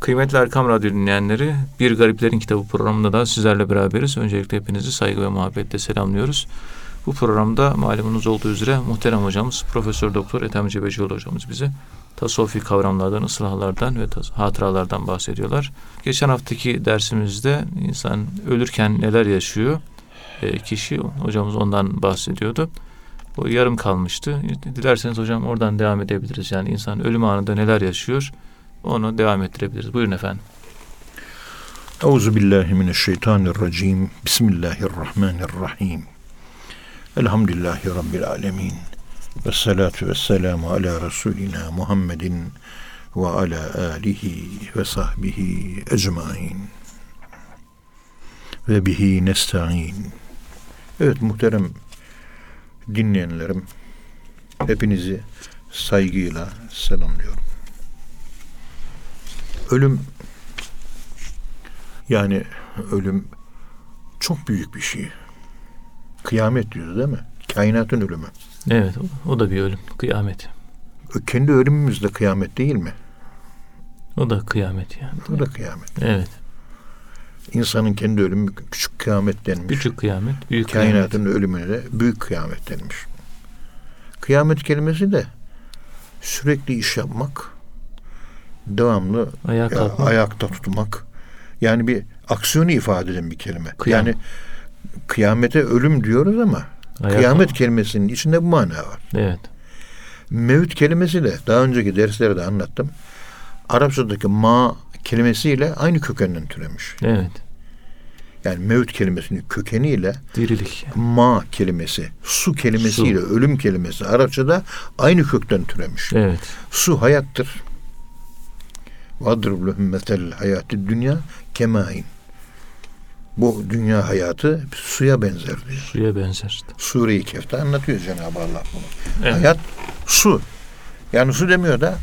Kıymetli Erkam Radyo dinleyenleri, Bir Gariplerin Kitabı programında da sizlerle beraberiz. Öncelikle hepinizi saygı ve muhabbetle selamlıyoruz. Bu programda malumunuz olduğu üzere muhterem hocamız Profesör Doktor Ethem Cebecioğlu hocamız bize tasavvufi kavramlardan, ıslahlardan ve hatıralardan bahsediyorlar. Geçen haftaki dersimizde insan ölürken neler yaşıyor? E, kişi hocamız ondan bahsediyordu. O yarım kalmıştı. Dilerseniz hocam oradan devam edebiliriz. Yani insan ölüm anında neler yaşıyor? Onu devam ettirebiliriz. Buyurun efendim. Euzu billahi mineşşeytanirracim. Bismillahirrahmanirrahim. Elhamdülillahi rabbil alamin. Ve salatu ve selamu ala Resulina Muhammedin ve ala alihi ve sahbihi ecmain. Ve bihi nesta'in. Evet muhterem dinleyenlerim, hepinizi saygıyla selamlıyorum. Ölüm yani ölüm çok büyük bir şey. Kıyamet diyoruz değil mi? Kainatın ölümü. Evet o, da bir ölüm. Kıyamet. Kendi ölümümüz de kıyamet değil mi? O da kıyamet yani. O da kıyamet. Evet. İnsanın kendi ölümü küçük kıyamet denmiş. Küçük kıyamet, büyük Kainatın kıyamet. ölümüne de büyük kıyamet denmiş. Kıyamet kelimesi de sürekli iş yapmak, devamlı Ayağa ya, ayakta tutmak. Yani bir aksiyonu ifade eden bir kelime. Kıyam. Yani kıyamete ölüm diyoruz ama Ayağa kıyamet kelimesinin içinde bu mana var. Evet. Mevt kelimesi de daha önceki derslerde anlattım. Arapçadaki ma kelimesiyle aynı kökenden türemiş. Evet. Yani mevt kelimesinin kökeniyle dirilik. Ma kelimesi, su kelimesiyle su. ölüm kelimesi Arapçada aynı kökten türemiş. Evet. Su hayattır. Vadrib lehum metel hayatı dünya kemain. Bu dünya hayatı suya benzer diyor. Suya benzer. Sure-i Kehf'te anlatıyor Cenab-ı Allah bunu. Evet. Hayat su. Yani su demiyor da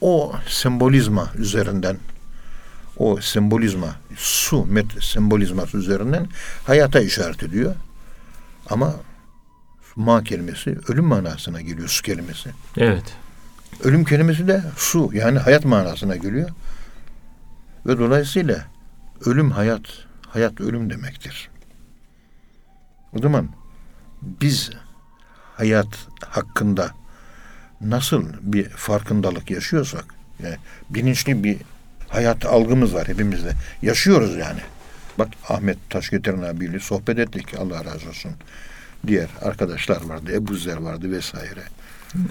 o sembolizma üzerinden o sembolizma su met sembolizması üzerinden hayata işaret ediyor. Ama ma kelimesi ölüm manasına geliyor su kelimesi. Evet. Ölüm kelimesi de su yani hayat manasına geliyor. Ve dolayısıyla ölüm hayat, hayat ölüm demektir. O zaman biz hayat hakkında nasıl bir farkındalık yaşıyorsak, yani bilinçli bir hayat algımız var hepimizde. Yaşıyoruz yani. Bak Ahmet Taşgöteren abiyle sohbet ettik Allah razı olsun. Diğer arkadaşlar vardı, Ebu Zer vardı vesaire.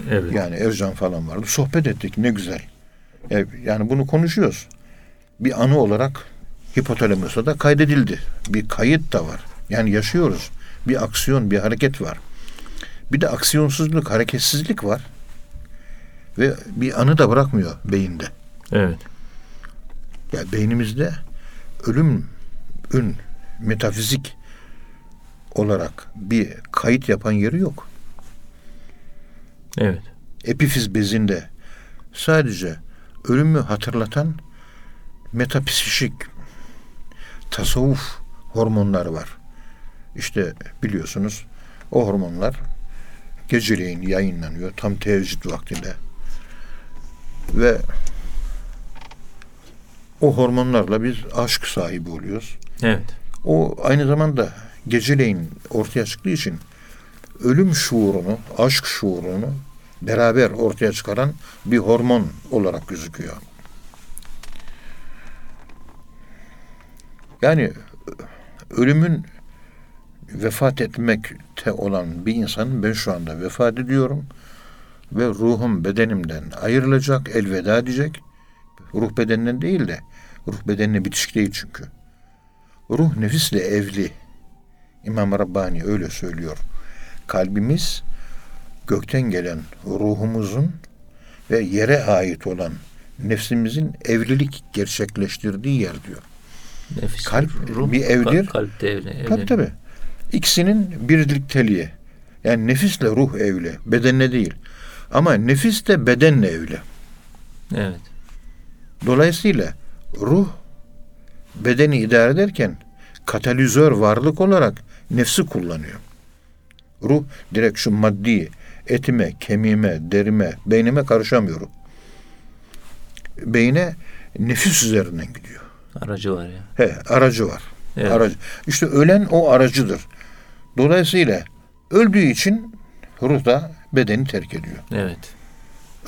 Evet. Yani Ercan falan vardı. Sohbet ettik ne güzel. Yani bunu konuşuyoruz. Bir anı olarak hipotalamusa da kaydedildi. Bir kayıt da var. Yani yaşıyoruz. Bir aksiyon, bir hareket var. Bir de aksiyonsuzluk, hareketsizlik var. Ve bir anı da bırakmıyor beyinde. Evet. Ya yani beynimizde ölüm ün metafizik olarak bir kayıt yapan yeri yok. Evet. Epifiz bezinde sadece ölümü hatırlatan metapsişik tasavvuf hormonları var. İşte biliyorsunuz o hormonlar geceleyin yayınlanıyor tam teheccüd vaktinde ve o hormonlarla biz aşk sahibi oluyoruz. Evet. O aynı zamanda geceleyin ortaya çıktığı için ölüm şuurunu, aşk şuurunu beraber ortaya çıkaran bir hormon olarak gözüküyor. Yani ölümün vefat etmekte olan bir insan ben şu anda vefat ediyorum ve ruhum bedenimden ayrılacak, elveda edecek. Ruh bedeninden değil de ruh bedenine bitişik değil çünkü. Ruh nefisle evli. İmam Rabbani öyle söylüyor. Kalbimiz gökten gelen ruhumuzun ve yere ait olan nefsimizin evlilik gerçekleştirdiği yer diyor. Nefis, kalp ruh, bir evdir. Kalp, kalpte evli. evli. Tabii tabii. İkisinin birlikteliği. Yani nefisle ruh evli. Bedenle değil. Ama nefis de bedenle evli. Evet. Dolayısıyla ruh bedeni idare ederken katalizör varlık olarak nefsi kullanıyor. Ruh direkt şu maddi etime, kemiğime, derime, beynime karışamıyor. Beyne nefis üzerinden gidiyor. Aracı var ya. He, aracı var. Evet. Aracı. İşte ölen o aracıdır. Dolayısıyla öldüğü için ruh da bedeni terk ediyor. Evet.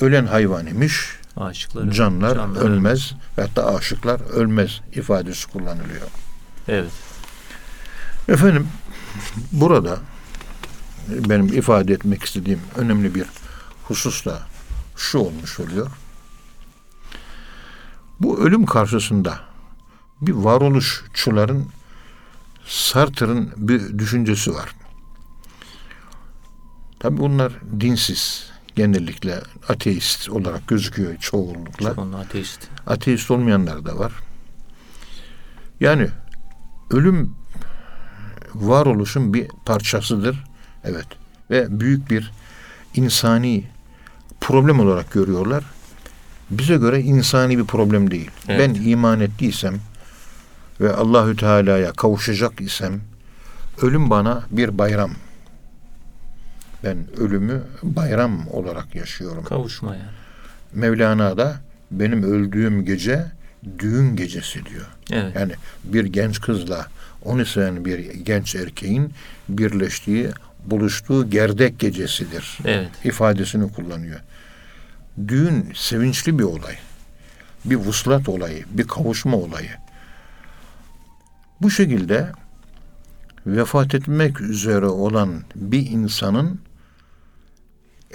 Ölen hayvan imiş, Aşıklar. canlar, canlar ölmez, hatta aşıklar ölmez ifadesi kullanılıyor. Evet. Efendim burada benim ifade etmek istediğim önemli bir husus da şu olmuş oluyor. Bu ölüm karşısında bir varoluşçuların Sartre'ın bir düşüncesi var. Tabi bunlar dinsiz, genellikle ateist olarak gözüküyor çoğunlukla. Çoğunluğu ateist. Ateist olmayanlar da var. Yani ölüm varoluşun bir parçasıdır. Evet. Ve büyük bir insani problem olarak görüyorlar. Bize göre insani bir problem değil. Evet. Ben iman ettiysem ve Allahü Teala'ya kavuşacak isem ölüm bana bir bayram. Ben ölümü bayram olarak yaşıyorum. Kavuşma yani. Mevlana da benim öldüğüm gece düğün gecesi diyor. Evet. Yani bir genç kızla onu seven bir genç erkeğin birleştiği, buluştuğu gerdek gecesidir Evet. ifadesini kullanıyor. Düğün sevinçli bir olay. Bir vuslat olayı, bir kavuşma olayı. Bu şekilde vefat etmek üzere olan bir insanın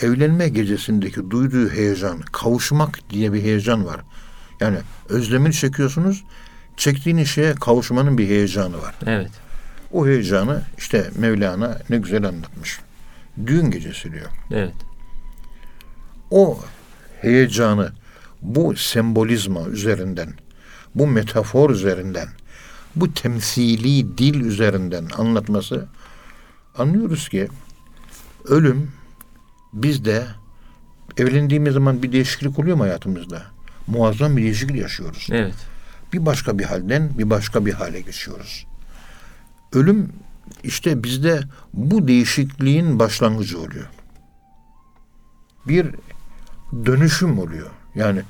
evlenme gecesindeki duyduğu heyecan, kavuşmak diye bir heyecan var. Yani özlemini çekiyorsunuz, çektiğiniz şeye kavuşmanın bir heyecanı var. Evet. O heyecanı işte Mevlana ne güzel anlatmış. Düğün gecesi diyor. Evet. O heyecanı bu sembolizma üzerinden, bu metafor üzerinden, bu temsili dil üzerinden anlatması anlıyoruz ki ölüm bizde evlendiğimiz zaman bir değişiklik oluyor mu hayatımızda? Muazzam bir değişiklik yaşıyoruz. Evet. Bir başka bir halden bir başka bir hale geçiyoruz. Ölüm işte bizde bu değişikliğin başlangıcı oluyor. Bir dönüşüm oluyor. Yani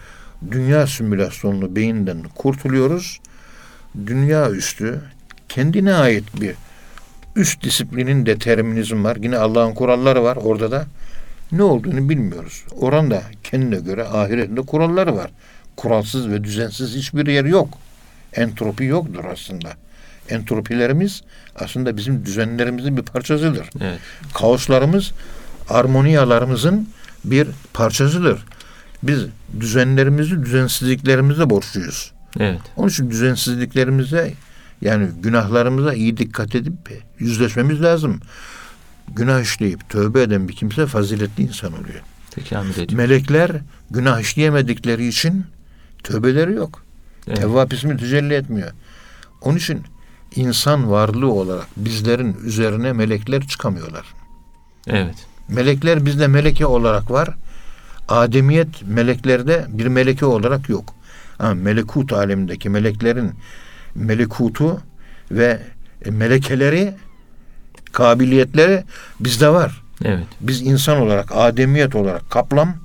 dünya simülasyonlu beyinden kurtuluyoruz. Dünya üstü kendine ait bir üst disiplinin determinizm var. Yine Allah'ın kuralları var orada da. Ne olduğunu bilmiyoruz. Oran da kendine göre ahiretinde kuralları var. Kuralsız ve düzensiz hiçbir yer yok. Entropi yoktur aslında. Entropilerimiz aslında bizim düzenlerimizin bir parçasıdır. Evet. Kaoslarımız armoniyalarımızın bir parçasıdır. Biz düzenlerimizi düzensizliklerimize borçluyuz. Evet. Onun için düzensizliklerimize yani günahlarımıza iyi dikkat edip yüzleşmemiz lazım. Günah işleyip tövbe eden bir kimse faziletli insan oluyor. Ediyor. Melekler günah işleyemedikleri için tövbeleri yok. Evet. Tevvap ismi tecelli etmiyor. Onun için insan varlığı olarak bizlerin üzerine melekler çıkamıyorlar. Evet. Melekler bizde meleke olarak var. Ademiyet meleklerde bir meleke olarak yok. Ama melekut alemindeki meleklerin melekutu ve melekeleri, kabiliyetleri bizde var. Evet. Biz insan olarak, ademiyet olarak kaplam,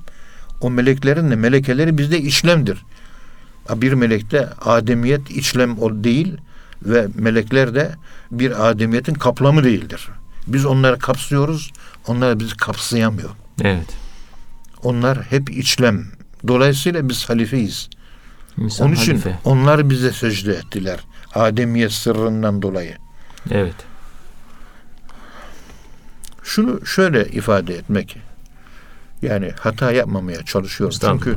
o meleklerin de melekeleri bizde işlemdir. Bir melekte ademiyet işlem o değil ve melekler de bir ademiyetin kaplamı değildir. Biz onları kapsıyoruz, onlar bizi kapsayamıyor. Evet. Onlar hep içlem. Dolayısıyla biz halifeyiz. İnsan Onun için halife. onlar bize secde ettiler. Ademiyet sırrından dolayı. Evet. Şunu şöyle ifade etmek. Yani hata yapmamaya çalışıyorum. Çünkü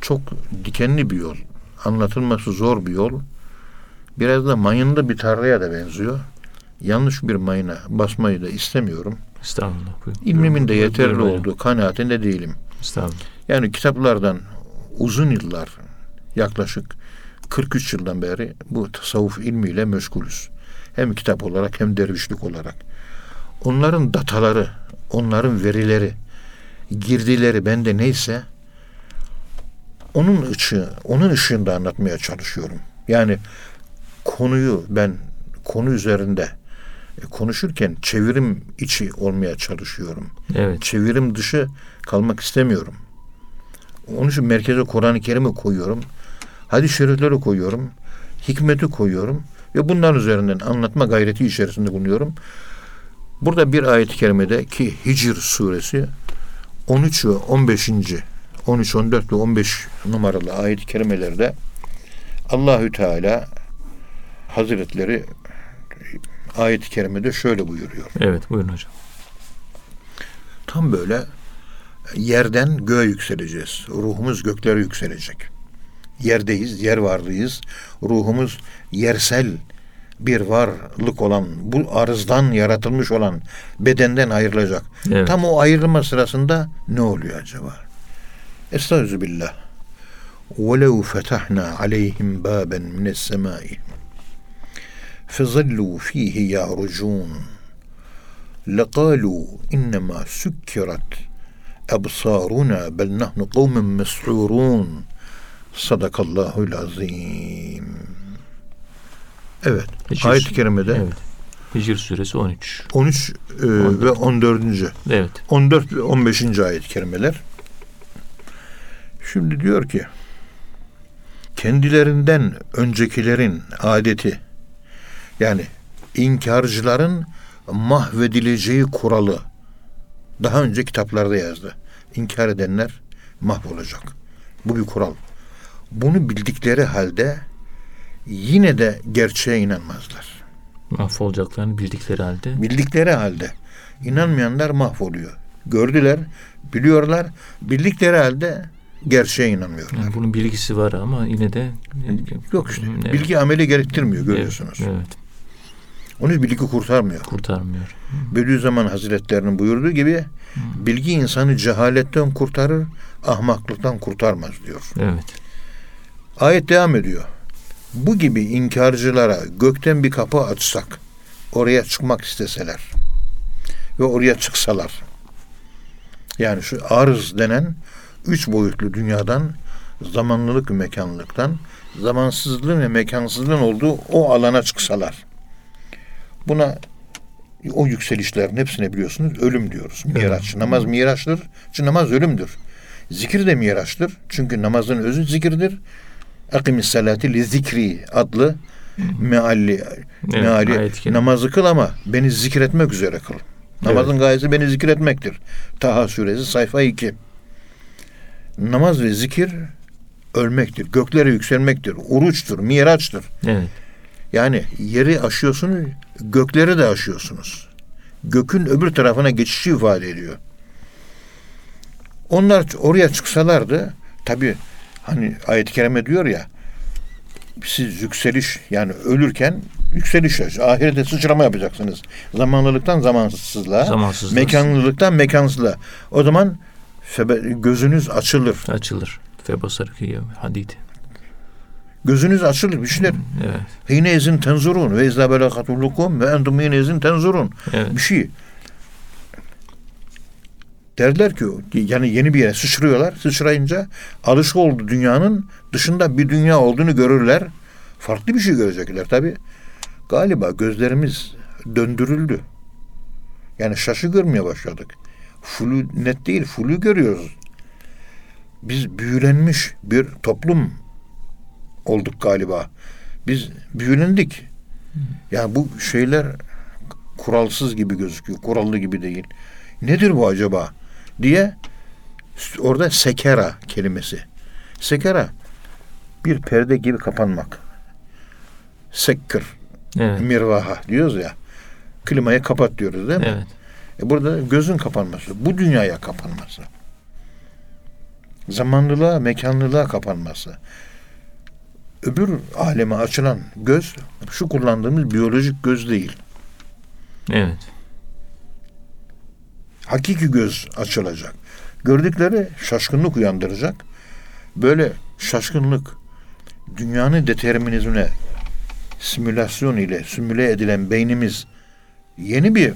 çok dikenli bir yol. Anlatılması zor bir yol. Biraz da mayınlı bir tarlaya da benziyor. Yanlış bir mayına basmayı da istemiyorum. Estağfurullah. Buyurun. İlmimin de yeterli buyurun olduğu kanaatinde değilim. Estağfurullah. Yani kitaplardan uzun yıllar yaklaşık 43 yıldan beri bu tasavvuf ilmiyle meşgulüz. Hem kitap olarak hem dervişlik olarak. Onların dataları, onların verileri, girdileri bende neyse onun ışığı, onun ışığında anlatmaya çalışıyorum. Yani konuyu ben konu üzerinde e, konuşurken çevirim içi olmaya çalışıyorum Evet. çevirim dışı kalmak istemiyorum. Onun için merkeze Kur'an-ı Kerim'i koyuyorum. hadis-i şerifleri koyuyorum, hikmeti koyuyorum ve bunlar üzerinden anlatma gayreti içerisinde bulunuyorum. Burada bir ayet-i kerimede ki Hicr suresi 13 ve 15. 13, 14 ve 15 numaralı ayet-i kerimelerde Allahü Teala Hazretleri ayet-i kerimede şöyle buyuruyor. Evet buyurun hocam. Tam böyle yerden göğe yükseleceğiz. Ruhumuz göklere yükselecek. Yerdeyiz, yer varlığıyız. Ruhumuz yersel bir varlık olan, bu arzdan yaratılmış olan bedenden ayrılacak. Evet. Tam o ayrılma sırasında ne oluyor acaba? Estağfirullah. وَلَوْ فَتَحْنَا عَلَيْهِمْ بَابًا مِنَ السَّمَاءِ فَظَلُّوا ف۪يهِ يَعْرُجُونَ لَقَالُوا اِنَّمَا سُكِّرَتْ أَبْصَارُنَا بَلْ نَحْنُ قَوْمٌ مَسْحُورُونَ Sadakallahul azim. Evet. Hicr- Ayet-i kerimede Evet. Hicr suresi 13. 13 e, ve 14. Evet. 14 ve 15. ayet-i kerimeler. Şimdi diyor ki kendilerinden öncekilerin adeti yani inkarcıların mahvedileceği kuralı daha önce kitaplarda yazdı. İnkar edenler mahvolacak. Bu bir kural. Bunu bildikleri halde yine de gerçeğe inanmazlar. Mahvolacaklarını bildikleri halde. Bildikleri halde inanmayanlar mahvoluyor. Gördüler, biliyorlar, bildikleri halde gerçeğe inanmıyorlar. Yani bunun bilgisi var ama yine de Yok işte. Evet. Bilgi ameli gerektirmiyor görüyorsunuz. Evet, evet. Onun için bilgi kurtarmıyor. Kurtarmıyor. Bediüzzaman Hazretlerinin buyurduğu gibi bilgi insanı cehaletten kurtarır, ahmaklıktan kurtarmaz diyor. Evet. Ayet devam ediyor. Bu gibi inkarcılara gökten bir kapı açsak, oraya çıkmak isteseler ve oraya çıksalar, yani şu arz denen üç boyutlu dünyadan zamanlılık ve mekanlılıktan zamansızlığın ve mekansızlığın olduğu o alana çıksalar. Buna o yükselişlerin hepsine biliyorsunuz ölüm diyoruz. Miraç. Namaz miraçtır. Çünkü namaz ölümdür. Zikir de miraçtır. Çünkü namazın özü zikirdir. Akimis salati li zikri adlı mealli, Evet, meali namazı kıl ama beni zikretmek üzere kıl. Namazın gayesi beni zikretmektir. Taha suresi sayfa 2. Namaz ve zikir ölmektir. Göklere yükselmektir. Uruçtur, miraçtır. Evet. Yani yeri aşıyorsunuz, gökleri de aşıyorsunuz. Gökün öbür tarafına geçişi ifade ediyor. Onlar oraya çıksalardı, tabi hani ayet-i kerime diyor ya, siz yükseliş yani ölürken yükseliş ahirete sıçrama yapacaksınız. Zamanlılıktan zamansızlığa, Zamansızlığa. mekansızlıktan mekansızlığa. O zaman gözünüz açılır. Açılır. Febasar kıyım hadid. Gözünüz açılır bir şeyler. Evet. Hine izin tenzurun ve izâ belakatullukum ve entum hine izin tenzurun. Evet. Bir şey. Derler ki yani yeni bir yere sıçrıyorlar. Sıçrayınca alışık oldu dünyanın dışında bir dünya olduğunu görürler. Farklı bir şey görecekler tabi. Galiba gözlerimiz döndürüldü. Yani şaşı görmeye başladık. Flu net değil, flu görüyoruz. Biz büyülenmiş bir toplum olduk galiba. Biz büyülendik. Yani bu şeyler kuralsız gibi gözüküyor. Kurallı gibi değil. Nedir bu acaba? diye orada sekera kelimesi. Sekera bir perde gibi kapanmak. Sekkir, Evet. mirvaha diyoruz ya. Klimayı kapat diyoruz değil mi? Evet. E burada gözün kapanması, bu dünyaya kapanması. Zamanlılığa, mekanlılığa kapanması. Öbür aleme açılan göz, şu kullandığımız biyolojik göz değil. Evet. Hakiki göz açılacak. Gördükleri şaşkınlık uyandıracak. Böyle şaşkınlık dünyanın determinizmine simülasyon ile simüle edilen beynimiz yeni bir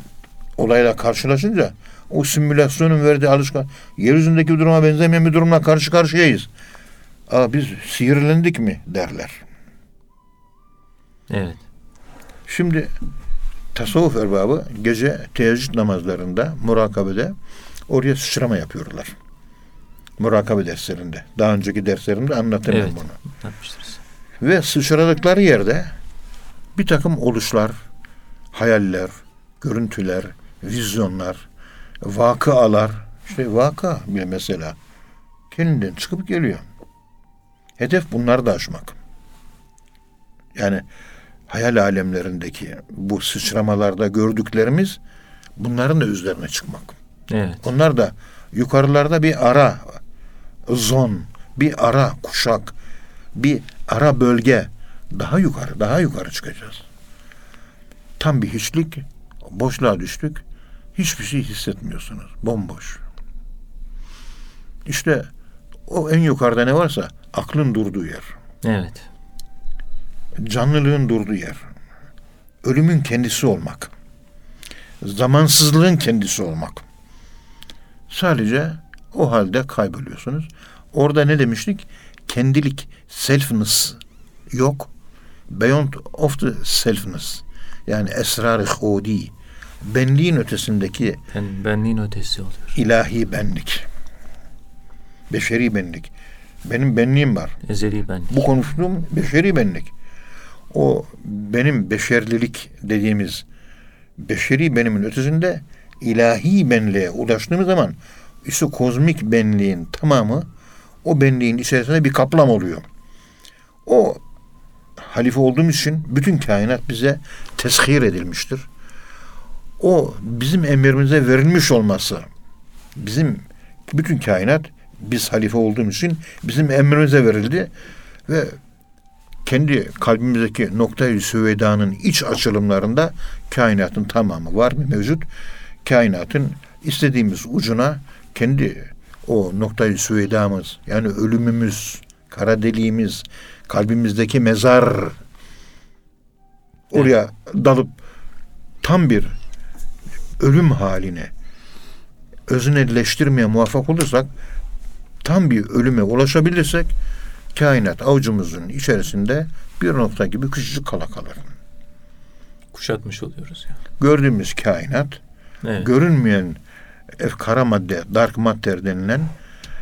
olayla karşılaşınca o simülasyonun verdiği alışkan yeryüzündeki duruma benzemeyen bir durumla karşı karşıyayız. Aa, biz sihirlendik mi derler. Evet. Şimdi tasavvuf erbabı gece teheccüd namazlarında, murakabede oraya sıçrama yapıyorlar. Murakabe derslerinde. Daha önceki derslerimde anlatırım Evet. bunu. Yapmıştırız. Ve sıçradıkları yerde bir takım oluşlar, hayaller, görüntüler, vizyonlar, vakıalar, işte vaka bir mesela kendinden çıkıp geliyor. Hedef bunları da aşmak. Yani hayal alemlerindeki bu sıçramalarda gördüklerimiz bunların da üzerine çıkmak. Evet. Onlar da yukarılarda bir ara zon, bir ara kuşak, bir ara bölge daha yukarı, daha yukarı çıkacağız. Tam bir hiçlik, boşluğa düştük. Hiçbir şey hissetmiyorsunuz. Bomboş. İşte o en yukarıda ne varsa aklın durduğu yer. Evet. Canlılığın durduğu yer. Ölümün kendisi olmak. Zamansızlığın kendisi olmak. Sadece o halde kayboluyorsunuz. Orada ne demiştik? Kendilik, selfness yok. Beyond of the selfness. Yani esrar-ı hudi. Benliğin ötesindeki Ben, benliğin ötesi oluyor. ilahi benlik. Beşeri benlik. Benim benliğim var. Ezeli benlik. Bu konuştuğum beşeri benlik. O benim beşerlilik dediğimiz beşeri benimin ötesinde ilahi benliğe ulaştığımız zaman işte kozmik benliğin tamamı o benliğin içerisinde bir kaplam oluyor. O halife olduğumuz için bütün kainat bize teshir edilmiştir. O bizim emrimize verilmiş olması bizim bütün kainat biz halife olduğumuz için bizim emrimize verildi ve kendi kalbimizdeki noktayı süvedanın iç açılımlarında kainatın tamamı var mı mevcut? Kainatın istediğimiz ucuna kendi o noktayı süvedamız yani ölümümüz, kara deliğimiz, kalbimizdeki mezar oraya dalıp tam bir ölüm haline öznelleştirmeye muvaffak olursak tam bir ölüme ulaşabilirsek kainat avucumuzun içerisinde bir nokta gibi küçücük kala kalır. Kuşatmış oluyoruz ya. Gördüğümüz kainat Evet. görünmeyen kara madde, dark matter denilen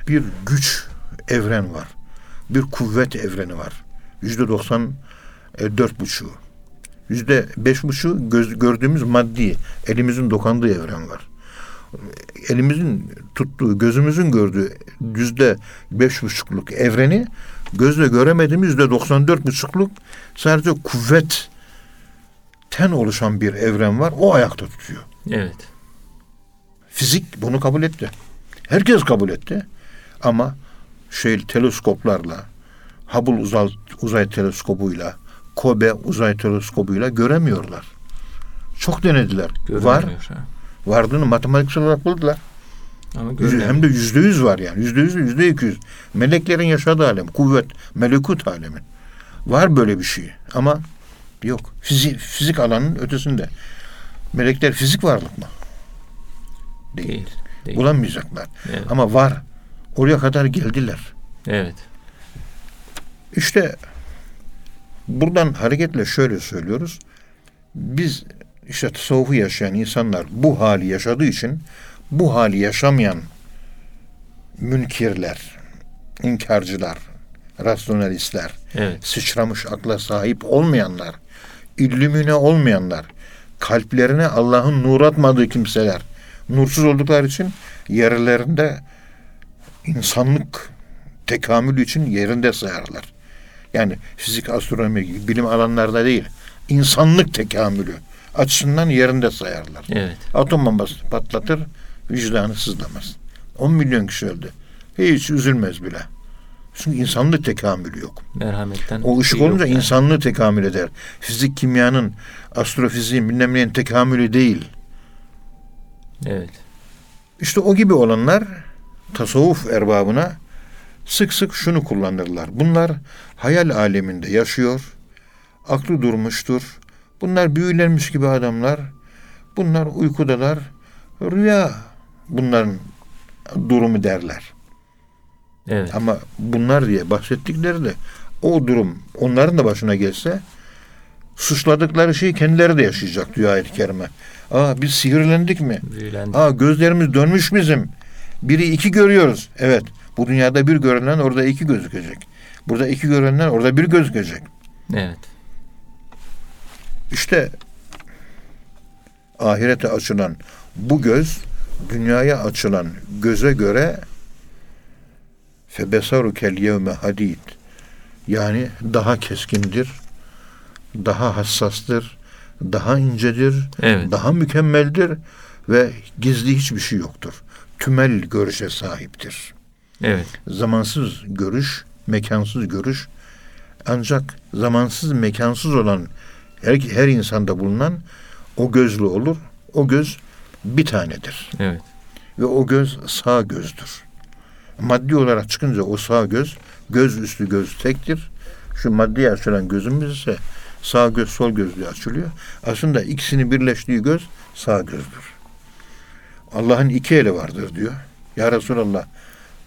bir güç evren var. Bir kuvvet evreni var. Yüzde doksan e, dört buçuğu. Yüzde beş buçuğu gördüğümüz maddi, elimizin dokandığı evren var. Elimizin tuttuğu, gözümüzün gördüğü yüzde beş buçukluk evreni gözle göremediğimiz yüzde doksan dört buçukluk sadece kuvvetten oluşan bir evren var. O ayakta tutuyor. Evet. Fizik bunu kabul etti. Herkes kabul etti. Ama şey teleskoplarla, Hubble uzay, uzay teleskobuyla, Kobe uzay teleskobuyla göremiyorlar. Çok denediler. Var. Ha. Vardığını matematiksel olarak buldular. Ama. Hem de yüzde yüz var yani. Yüzde yüz, yüzde iki yüz. Meleklerin yaşadığı alem. Kuvvet, melekut alemi. Var böyle bir şey. Ama yok. Fizik, fizik alanının ötesinde. Melekler fizik varlık mı? Değil. Değil. Değil. Bulamayacaklar. Evet. Ama var. Oraya kadar geldiler. evet. İşte buradan hareketle şöyle söylüyoruz. Biz işte tasavvufu yaşayan insanlar bu hali yaşadığı için bu hali yaşamayan münkirler, inkarcılar, rasyonalistler, Evet. sıçramış akla sahip olmayanlar, illümine olmayanlar, kalplerine Allah'ın nur atmadığı kimseler, nursuz oldukları için yerlerinde insanlık tekamülü için yerinde sayarlar. Yani fizik, astronomi gibi bilim alanlarda değil, insanlık tekamülü açısından yerinde sayarlar. Evet. Atom bombası patlatır, vicdanı sızlamaz. 10 milyon kişi öldü. Hiç üzülmez bile. Çünkü insanlık tekamülü yok. Merhametten. O ışık şey olunca yani. insanlığı tekamül eder. Fizik, kimyanın, astrofiziğin bilmem neyin tekamülü değil. Evet. İşte o gibi olanlar tasavvuf erbabına sık sık şunu kullanırlar. Bunlar hayal aleminde yaşıyor. Aklı durmuştur. Bunlar büyülenmiş gibi adamlar. Bunlar uykudalar. Rüya bunların durumu derler. Evet. Ama bunlar diye bahsettikleri de o durum onların da başına gelse suçladıkları şeyi kendileri de yaşayacak diyor ayet-i kerime. Aa biz sihirlendik mi? Büyülendi. Aa gözlerimiz dönmüş bizim. Biri iki görüyoruz. Evet. Bu dünyada bir görünen orada iki gözükecek. Burada iki görenler orada bir gözükecek. Evet. İşte ahirete açılan bu göz dünyaya açılan göze göre febesarukel yevme hadid yani daha keskindir, daha hassastır, daha incedir, Evet. daha mükemmeldir ve gizli hiçbir şey yoktur. Tümel görüşe sahiptir. Evet. Zamansız görüş, mekansız görüş ancak zamansız mekansız olan her, her insanda bulunan o gözlü olur. O göz bir tanedir. Evet. Ve o göz sağ gözdür. Maddi olarak çıkınca o sağ göz, göz üstü göz tektir. Şu maddi açılan gözümüz ise sağ göz sol göz diye açılıyor. Aslında ikisini birleştiği göz sağ gözdür. Allah'ın iki eli vardır diyor. Ya Resulallah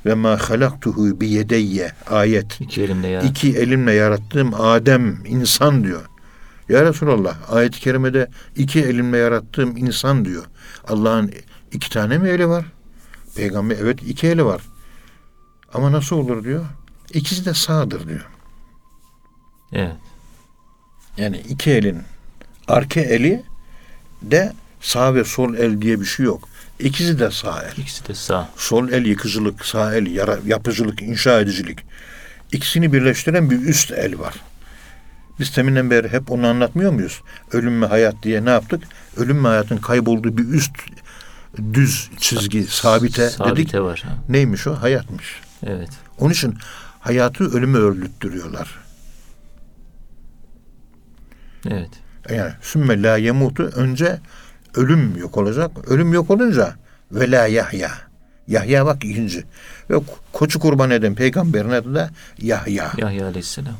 ve ma halaktuhu bi yedeyye ayet. İki elimle ya. İki elimle yarattığım Adem insan diyor. Ya Resulallah ayet-i kerimede iki elimle yarattığım insan diyor. Allah'ın iki tane mi eli var? Peygamber evet iki eli var. Ama nasıl olur diyor. İkisi de sağdır diyor. Evet. Yani iki elin arka eli de sağ ve sol el diye bir şey yok. İkisi de sağ el. İkisi de sağ. Sol el yıkıcılık, sağ el yara, yapıcılık, inşa edicilik. İkisini birleştiren bir üst el var. Biz teminden beri hep onu anlatmıyor muyuz? Ölüm ve hayat diye ne yaptık? Ölüm ve hayatın kaybolduğu bir üst düz çizgi, sabite, Sabite dedik. var. ha. Neymiş o? Hayatmış. Evet. Onun için hayatı ölümü örlüttürüyorlar. Evet. Yani sümme la yemutu önce ölüm yok olacak. Ölüm yok olunca ve la Yahya. Yahya bak ikinci. Ve koçu kurban eden peygamberin adı da Yahya. Yahya Aleyhisselam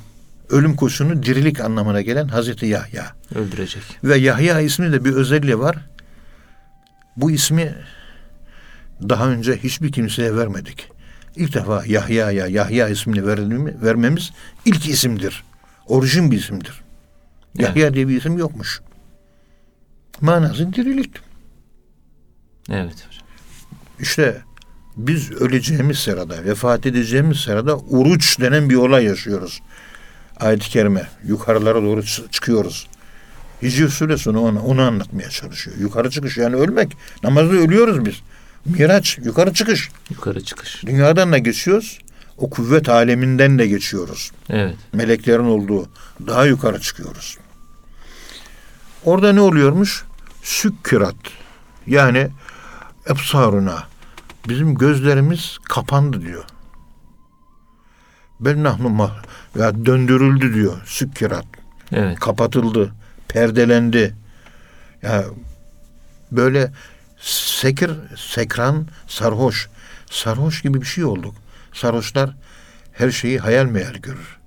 Ölüm koşunu dirilik anlamına gelen Hazreti Yahya. öldürecek. Ve Yahya ismi de bir özelliği var. Bu ismi daha önce hiçbir kimseye vermedik. İlk defa Yahya'ya Yahya ismini vermemiz ilk isimdir. Orijin bir isimdir. Evet. Yahya diye bir isim yokmuş. Manası dirilik. Evet. hocam. İşte biz öleceğimiz sırada, vefat edeceğimiz sırada uruç denen bir olay yaşıyoruz. Ayet-i kerime yukarılara doğru çı- çıkıyoruz. Hicr suresi onu, onu anlatmaya çalışıyor. Yukarı çıkış yani ölmek. Namazda ölüyoruz biz. Miraç yukarı çıkış. Yukarı çıkış. Dünyadan da geçiyoruz. O kuvvet aleminden de geçiyoruz. Evet. Meleklerin olduğu daha yukarı çıkıyoruz. Orada ne oluyormuş? Sükkirat. Yani ebsaruna. Bizim gözlerimiz kapandı diyor. Bel nahnu ya döndürüldü diyor. Sükkirat. Evet. Kapatıldı. Perdelendi. Ya böyle sekir, sekran, sarhoş. Sarhoş gibi bir şey olduk. Sarhoşlar her şeyi hayal meyal görür.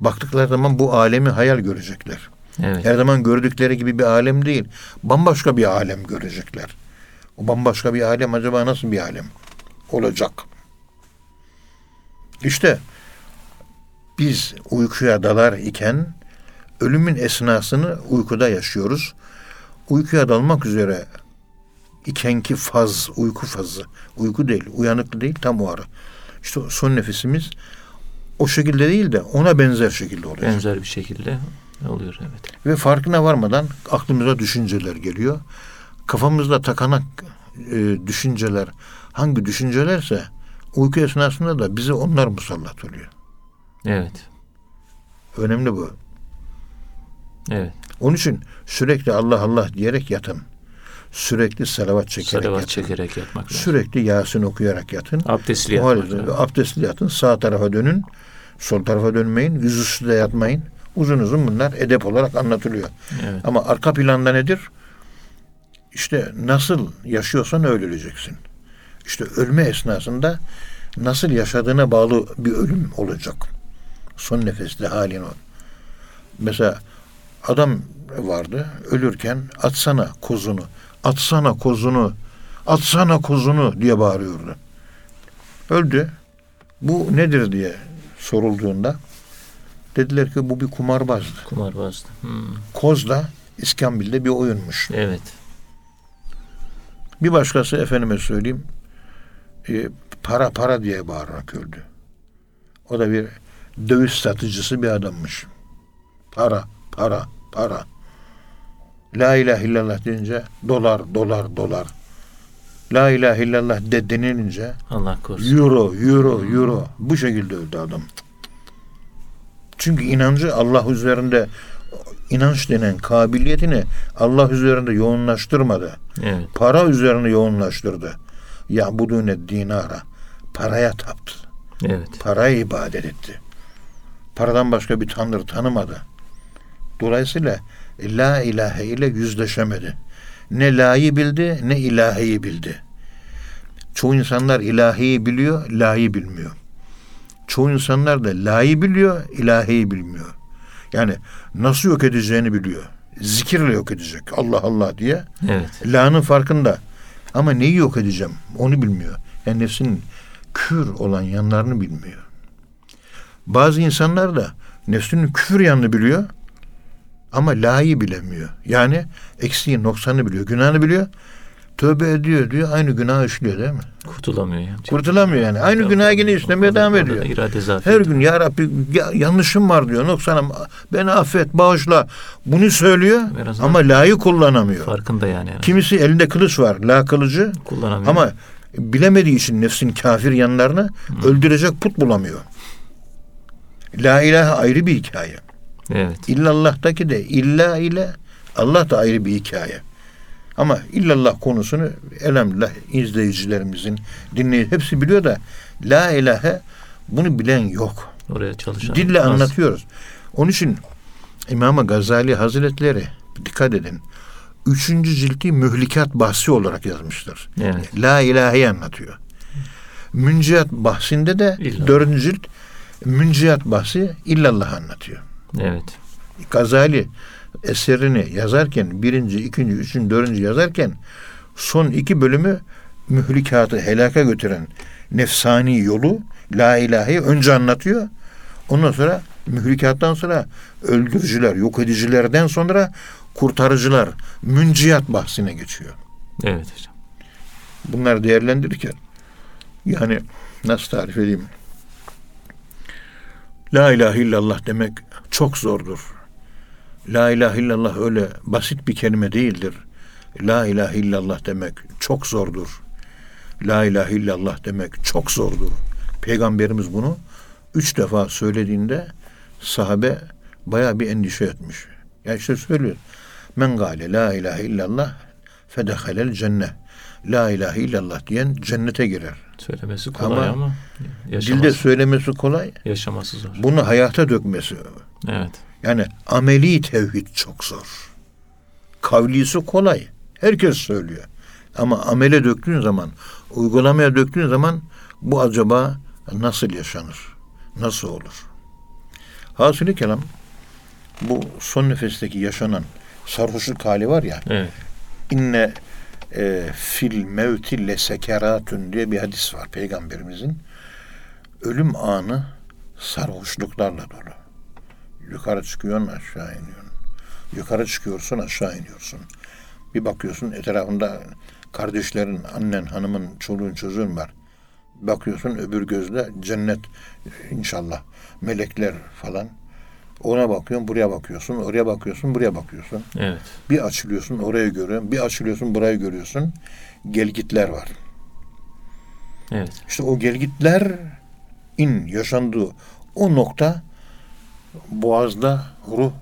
Baktıkları zaman bu alemi hayal görecekler. Evet. Her zaman gördükleri gibi bir alem değil. Bambaşka bir alem görecekler. O bambaşka bir alem acaba nasıl bir alem olacak? İşte biz uykuya dalar iken ölümün esnasını uykuda yaşıyoruz. Uykuya dalmak üzere ikenki faz, uyku fazı. Uyku değil, uyanıklı değil, tam o ara. İşte son nefesimiz o şekilde değil de ona benzer şekilde olacak. Benzer bir şekilde oluyor. Evet. Ve farkına varmadan aklımıza düşünceler geliyor. Kafamızda takanak e, düşünceler hangi düşüncelerse uyku esnasında da bize onlar musallat oluyor. Evet. Önemli bu. Evet. Onun için sürekli Allah Allah diyerek yatın. Sürekli salavat çekerek Salavat yatın. çekerek yatmak lazım. Sürekli Yasin okuyarak yatın. Abdestli yatmak halde abdestli yatın. Sağ tarafa dönün. Sol tarafa dönmeyin. Yüzüstü de yatmayın. Uzun uzun bunlar edep olarak anlatılıyor. Evet. Ama arka planda nedir? İşte nasıl yaşıyorsan öyle öleceksin. İşte ölme esnasında nasıl yaşadığına bağlı bir ölüm olacak. Son nefeste halin o. Mesela adam vardı ölürken atsana kozunu, atsana kozunu, atsana kozunu diye bağırıyordu. Öldü. Bu nedir diye sorulduğunda dediler ki bu bir kumarbazdı. Kumarbazdı. Hmm. Koz da İskambil'de bir oyunmuş. Evet. Bir başkası efendime söyleyeyim e, para para diye bağırarak öldü. O da bir döviz satıcısı bir adammış. Para, para, para. La ilahe illallah deyince dolar, dolar, dolar. La ilahe illallah de denilince Allah korusun. euro, euro, euro. Bu şekilde öldü adam. Çünkü inancı Allah üzerinde inanç denen kabiliyetini Allah üzerinde yoğunlaştırmadı. Evet. Para üzerine yoğunlaştırdı. Ya bu ne dinara. Paraya taptı. Evet. Paraya ibadet etti. Paradan başka bir tanrı tanımadı. Dolayısıyla la ilahe ile yüzleşemedi. Ne la'yı bildi ne ilahiyi bildi. Çoğu insanlar ilahiyi biliyor, la'yı bilmiyor. Çoğu insanlar da la'yı biliyor, ilahiyi bilmiyor. Yani nasıl yok edeceğini biliyor. Zikirle yok edecek. Allah Allah diye. Evet. La'nın farkında. Ama neyi yok edeceğim onu bilmiyor. Yani nefsinin kür olan yanlarını bilmiyor. Bazı insanlar da nefsinin küfür yanını biliyor ama la'yı bilemiyor. Yani eksiği, noksanı biliyor, günahını biliyor. Tövbe ediyor diyor, aynı günah işliyor değil mi? Kurtulamıyor yani. Kurtulamıyor yani. Aynı günah yine işlemeye devam ediyor. Her gün ya Rabbi ya- yanlışım var diyor. Noksanım beni affet, bağışla. Bunu söylüyor ama la'yı kullanamıyor. Farkında yani. yani. Kimisi elinde kılıç var, la kılıcı. Kullanamıyor. Ama bilemediği için nefsin kafir yanlarını öldürecek put bulamıyor. La ilahe ayrı bir hikaye. Evet. İllallah'taki de illa ile Allah da ayrı bir hikaye. Ama illallah konusunu elhamdülillah izleyicilerimizin dinleyici hepsi biliyor da la ilahe bunu bilen yok. Oraya çalışan. Dille az. anlatıyoruz. Onun için İmam Gazali Hazretleri dikkat edin. Üçüncü cilti mühlikat bahsi olarak yazmıştır. Evet. La ilaheyi anlatıyor. Münciyat bahsinde de İllallah. dördüncü cilt münciyat bahsi illallah anlatıyor. Evet. Gazali eserini yazarken birinci, ikinci, üçüncü, dördüncü yazarken son iki bölümü mühlikatı helaka götüren nefsani yolu la ilaheyi önce anlatıyor. Ondan sonra mühlikattan sonra öldürücüler, yok edicilerden sonra kurtarıcılar, münciyat bahsine geçiyor. Evet hocam. Bunları değerlendirirken yani nasıl tarif edeyim? La ilahe illallah demek çok zordur. La ilahe illallah öyle basit bir kelime değildir. La ilahe illallah demek çok zordur. La ilahe illallah demek çok zordur. Peygamberimiz bunu üç defa söylediğinde sahabe baya bir endişe etmiş. Ya işte söylüyor. Men gale la ilahe illallah fedehalel cennet. La ilahe illallah diyen cennete girer. Söylemesi kolay Ama ama, Dilde yaşaması, söylemesi kolay. yaşaması zor. Bunu hayata dökmesi. Evet. Yani ameli tevhid çok zor. Kavlisi kolay. Herkes söylüyor. Ama amele döktüğün zaman, uygulamaya döktüğün zaman bu acaba nasıl yaşanır? Nasıl olur? Hasılı kelam bu son nefesteki yaşanan sarhoşluk hali var ya Evet. inne e, fil mevti le sekeratun diye bir hadis var peygamberimizin. Ölüm anı sarhoşluklarla dolu. Yukarı çıkıyorsun aşağı iniyorsun. Yukarı çıkıyorsun aşağı iniyorsun. Bir bakıyorsun etrafında kardeşlerin, annen, hanımın, çoluğun, çocuğun var. Bakıyorsun öbür gözle cennet inşallah. Melekler falan. Ona bakıyorsun, buraya bakıyorsun, oraya bakıyorsun, buraya bakıyorsun. Evet. Bir açılıyorsun orayı görüyorsun, bir açılıyorsun burayı görüyorsun. Gelgitler var. Evet. İşte o gelgitler in yaşandığı o nokta boğazda ruh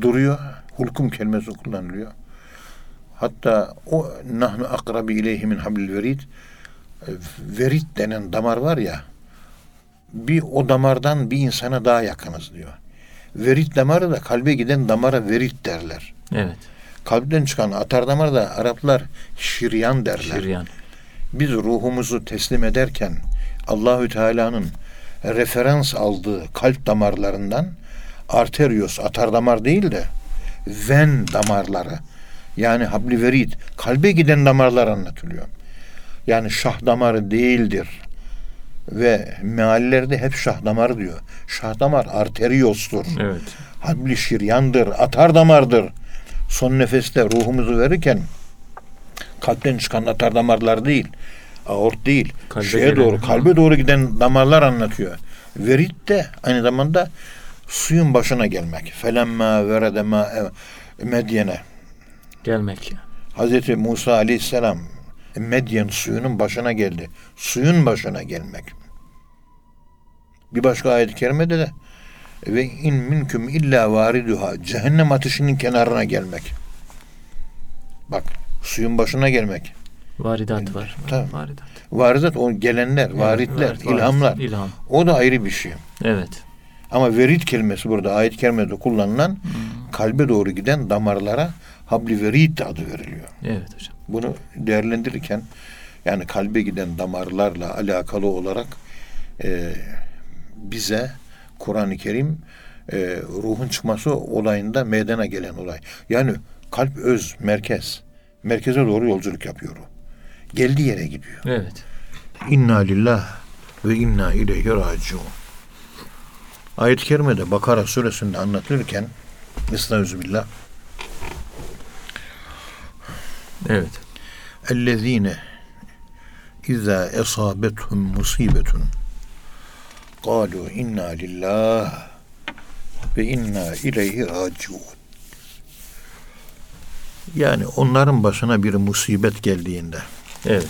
duruyor. Hulkum kelimesi kullanılıyor. Hatta o nahnu akrabi ileyhi min hablil verid verid denen damar var ya bir o damardan bir insana daha yakınız diyor. Verid damarı da kalbe giden damara verid derler. Evet. Kalpten çıkan atar damar da Araplar şiryan derler. Şiryan. Biz ruhumuzu teslim ederken Allahü Teala'nın referans aldığı kalp damarlarından arterios atar damar değil de ven damarları yani habli verid kalbe giden damarlar anlatılıyor. Yani şah damarı değildir. Ve meallerde hep şah damarı diyor. Şah damar arteriostur. Evet. Habli şiryandır, atar damardır. Son nefeste ruhumuzu verirken kalpten çıkan atar damarlar değil, aort değil, Kalbe şeye gelen, doğru, kalbe doğru giden damarlar anlatıyor. Verit de aynı zamanda suyun başına gelmek. Felemma veredema medyene. Gelmek. Hazreti Musa aleyhisselam Medyen suyunun başına geldi. Suyun başına gelmek. Bir başka ayet-i kerimede de ve in minküm illa variduha cehennem ateşinin kenarına gelmek. Bak suyun başına gelmek. Varidat var. Tabii. Varidat. Varidat o gelenler, varitler, Evet, varit, ilhamlar. İlham. O da ayrı bir şey. Evet. Ama verit kelimesi burada ayet-i kerimede kullanılan Hmm. kalbe doğru giden damarlara habli verit adı veriliyor. Evet hocam. Bunu değerlendirirken yani kalbe giden damarlarla alakalı olarak e, bize Kur'an-ı Kerim e, ruhun çıkması olayında meydana gelen olay. Yani kalp öz, merkez. Merkeze doğru yolculuk yapıyor o geldiği yere gidiyor. Evet. İnna lillah ve inna ileyhi raciun. Ayet-i Kerime'de Bakara suresinde anlatılırken Estağfirullah. Evet. Ellezine izâ esâbethum musibetun kâlu inna lillah ve inna ileyhi raciun. Yani onların başına bir musibet geldiğinde Evet.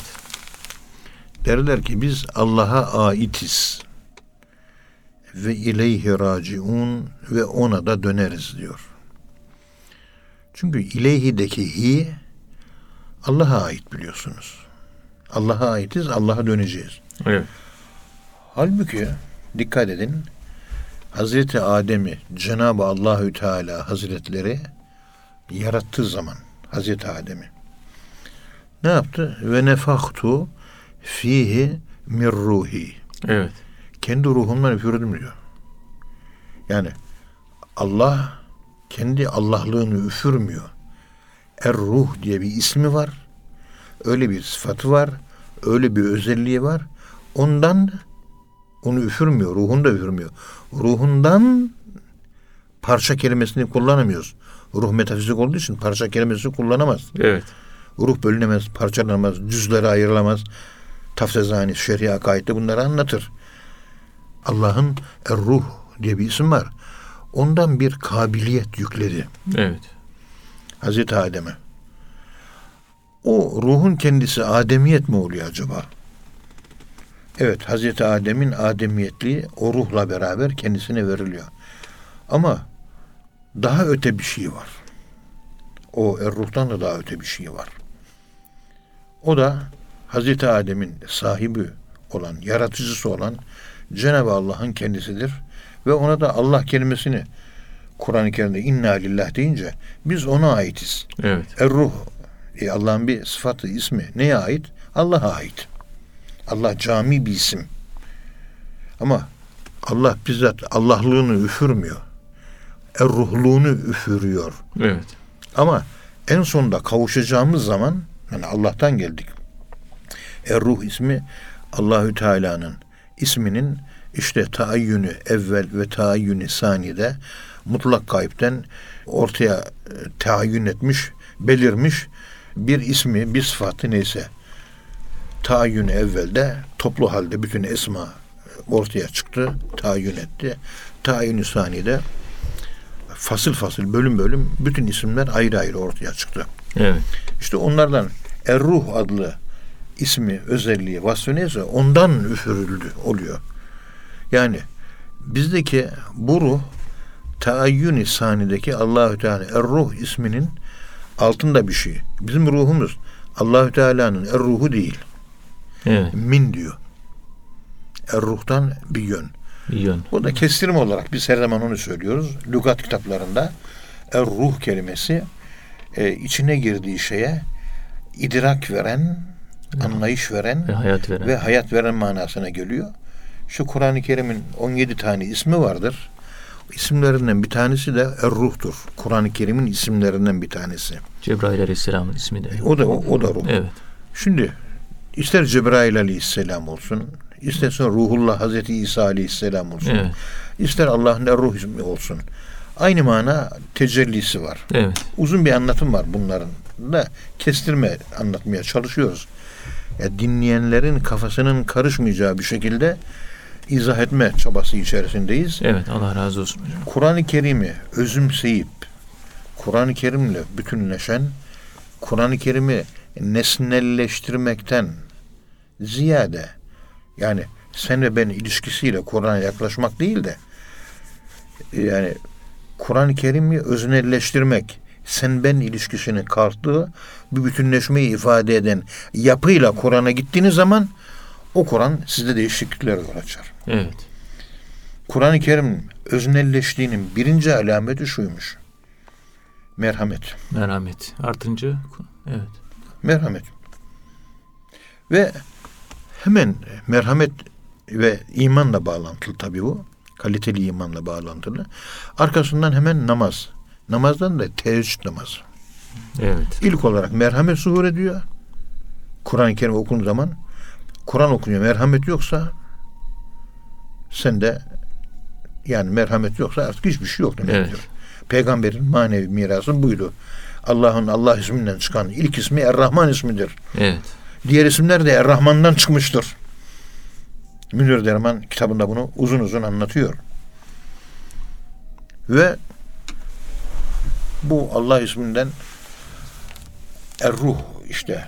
derler ki biz Allah'a aitiz ve ileyhi raciun ve ona da döneriz diyor. Çünkü ileyhideki hi Allah'a ait biliyorsunuz. Allah'a aitiz, Allah'a döneceğiz. Evet. Halbuki dikkat edin Hazreti Adem'i Cenab-ı Allahü Teala Hazretleri yarattığı zaman Hazreti Adem'i ne yaptı? Ve nefaktu fihi min ruhi. Evet. Kendi ruhumdan üfürdüm diyor. Yani Allah kendi Allahlığını üfürmüyor. Er ruh diye bir ismi var. Öyle bir sıfatı var. Öyle bir özelliği var. Ondan onu üfürmüyor. Ruhunu da üfürmüyor. Ruhundan parça kelimesini kullanamıyoruz. Ruh metafizik olduğu için parça kelimesini kullanamaz. Evet. Ruh bölünemez, parçalanamaz, cüzlere ayrılamaz. Taftezani, şer'i akaidde bunları anlatır. Allah'ın Er-Ruh diye bir isim var. Ondan bir kabiliyet yükledi Evet. Hazreti Adem'e. O ruhun kendisi ademiyet mi oluyor acaba? Evet, Hazreti Adem'in ademiyetliği o ruhla beraber kendisine veriliyor. Ama daha öte bir şey var. O er ruhtan da daha öte bir şey var. O da Hazreti Adem'in sahibi olan, yaratıcısı olan Cenab-ı Allah'ın kendisidir. Ve ona da Allah kelimesini Kur'an-ı Kerim'de inna lillah deyince biz ona aitiz. Evet. Er ruh e, Allah'ın bir sıfatı, ismi neye ait? Allah'a ait. Allah cami bir isim. Ama Allah bizzat Allahlığını üfürmüyor. Er ruhluğunu üfürüyor. Evet. Ama en sonunda kavuşacağımız zaman yani Allah'tan geldik. Er ruh ismi Allahü Teala'nın isminin işte taayyünü evvel ve taayyünü saniyede mutlak kayıpten ortaya e, tahayyün etmiş, belirmiş bir ismi, bir sıfatı neyse taayyünü evvelde toplu halde bütün esma ortaya çıktı, tahayyün etti. Taayyünü saniyede fasıl fasıl, bölüm bölüm bütün isimler ayrı ayrı ortaya çıktı. Evet. İşte onlardan Er-Ruh adlı ismi, özelliği, vasfı neyse ondan üfürüldü oluyor. Yani bizdeki bu ruh taayyün sanideki Allahü Teala Er-Ruh isminin altında bir şey. Bizim ruhumuz Allahü Teala'nın Er-Ruhu değil. Evet. Min diyor. Er-Ruh'tan bir yön. Bir yön. Bu da kestirme olarak biz her zaman onu söylüyoruz. Lügat kitaplarında er-ruh kelimesi e, içine girdiği şeye idrak veren, anlayış veren Ve hayat veren. ve hayat veren manasına geliyor. Şu Kur'an-ı Kerim'in 17 tane ismi vardır. İsimlerinden bir tanesi de er-ruhtur. Kur'an-ı Kerim'in isimlerinden bir tanesi. Cebrail Aleyhisselam'ın ismi de. O da o, o da ruh. Evet. Şimdi ister Cebrail aleyhisselam olsun, isterse Ruhullah Hazreti İsa aleyhisselam olsun. Evet. İster Allah'ın ruh ismi olsun. Aynı mana tecellisi var. Evet. Uzun bir anlatım var bunların da kestirme anlatmaya çalışıyoruz. Ya dinleyenlerin kafasının karışmayacağı bir şekilde izah etme çabası içerisindeyiz. Evet Allah razı olsun hocam. Kur'an-ı Kerim'i özümseyip Kur'an-ı Kerim'le bütünleşen Kur'an-ı Kerim'i nesnelleştirmekten ziyade yani sen ve ben ilişkisiyle Kur'an'a yaklaşmak değil de yani Kur'an-ı Kerim'i öznelleştirmek sen ben ilişkisinin kalktığı bir bütünleşmeyi ifade eden yapıyla Kur'an'a gittiğiniz zaman o Kur'an sizde değişiklikler yol açar. Evet. Kur'an-ı Kerim öznelleştiğinin birinci alameti şuymuş. Merhamet. Merhamet artınca evet. Merhamet. Ve hemen merhamet ve imanla bağlantılı tabii bu. Kaliteli imanla bağlantılı. Arkasından hemen namaz. Namazdan da teheccüd namazı. Evet. İlk olarak merhamet zuhur ediyor. Kur'an-ı Kerim okunduğu zaman Kur'an okunuyor. Merhamet yoksa sende yani merhamet yoksa artık hiçbir şey yok demektir. Evet. Peygamberin manevi mirası buydu. Allah'ın Allah isminden çıkan ilk ismi Er-Rahman ismidir. Evet. Diğer isimler de Er-Rahman'dan çıkmıştır. Münir Derman kitabında bunu uzun uzun anlatıyor. Ve bu Allah isminden Er-Ruh işte.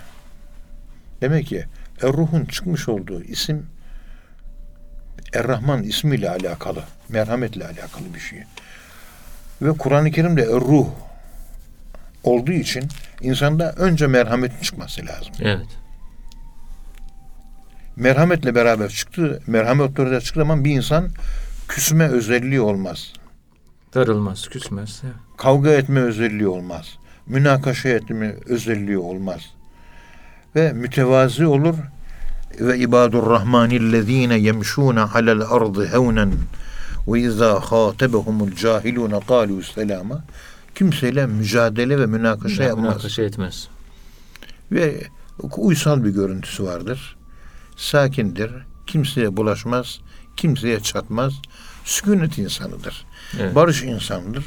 Demek ki Er-Ruh'un çıkmış olduğu isim Er-Rahman ismiyle alakalı, merhametle alakalı bir şey. Ve Kur'an-ı Kerim'de Er-Ruh olduğu için insanda önce merhametin çıkması lazım. Evet. Merhametle beraber çıktı, merhamet ortaya çıktığı zaman bir insan küsme özelliği olmaz. Darılmaz, küsmez. Kavga etme özelliği olmaz. Münakaşa etme özelliği olmaz. Ve mütevazi olur ve ibadur rahmanillezine yemşuna alel ardı hevnen ve izâ khâtebehumul cahilûne kâlû selâma kimseyle mücadele ve münakaşa yapmaz. Münakaşa etmez. ve uysal bir görüntüsü vardır. Sakindir, kimseye bulaşmaz, kimseye çatmaz, sükunet insanıdır. Evet. Barış insanıdır.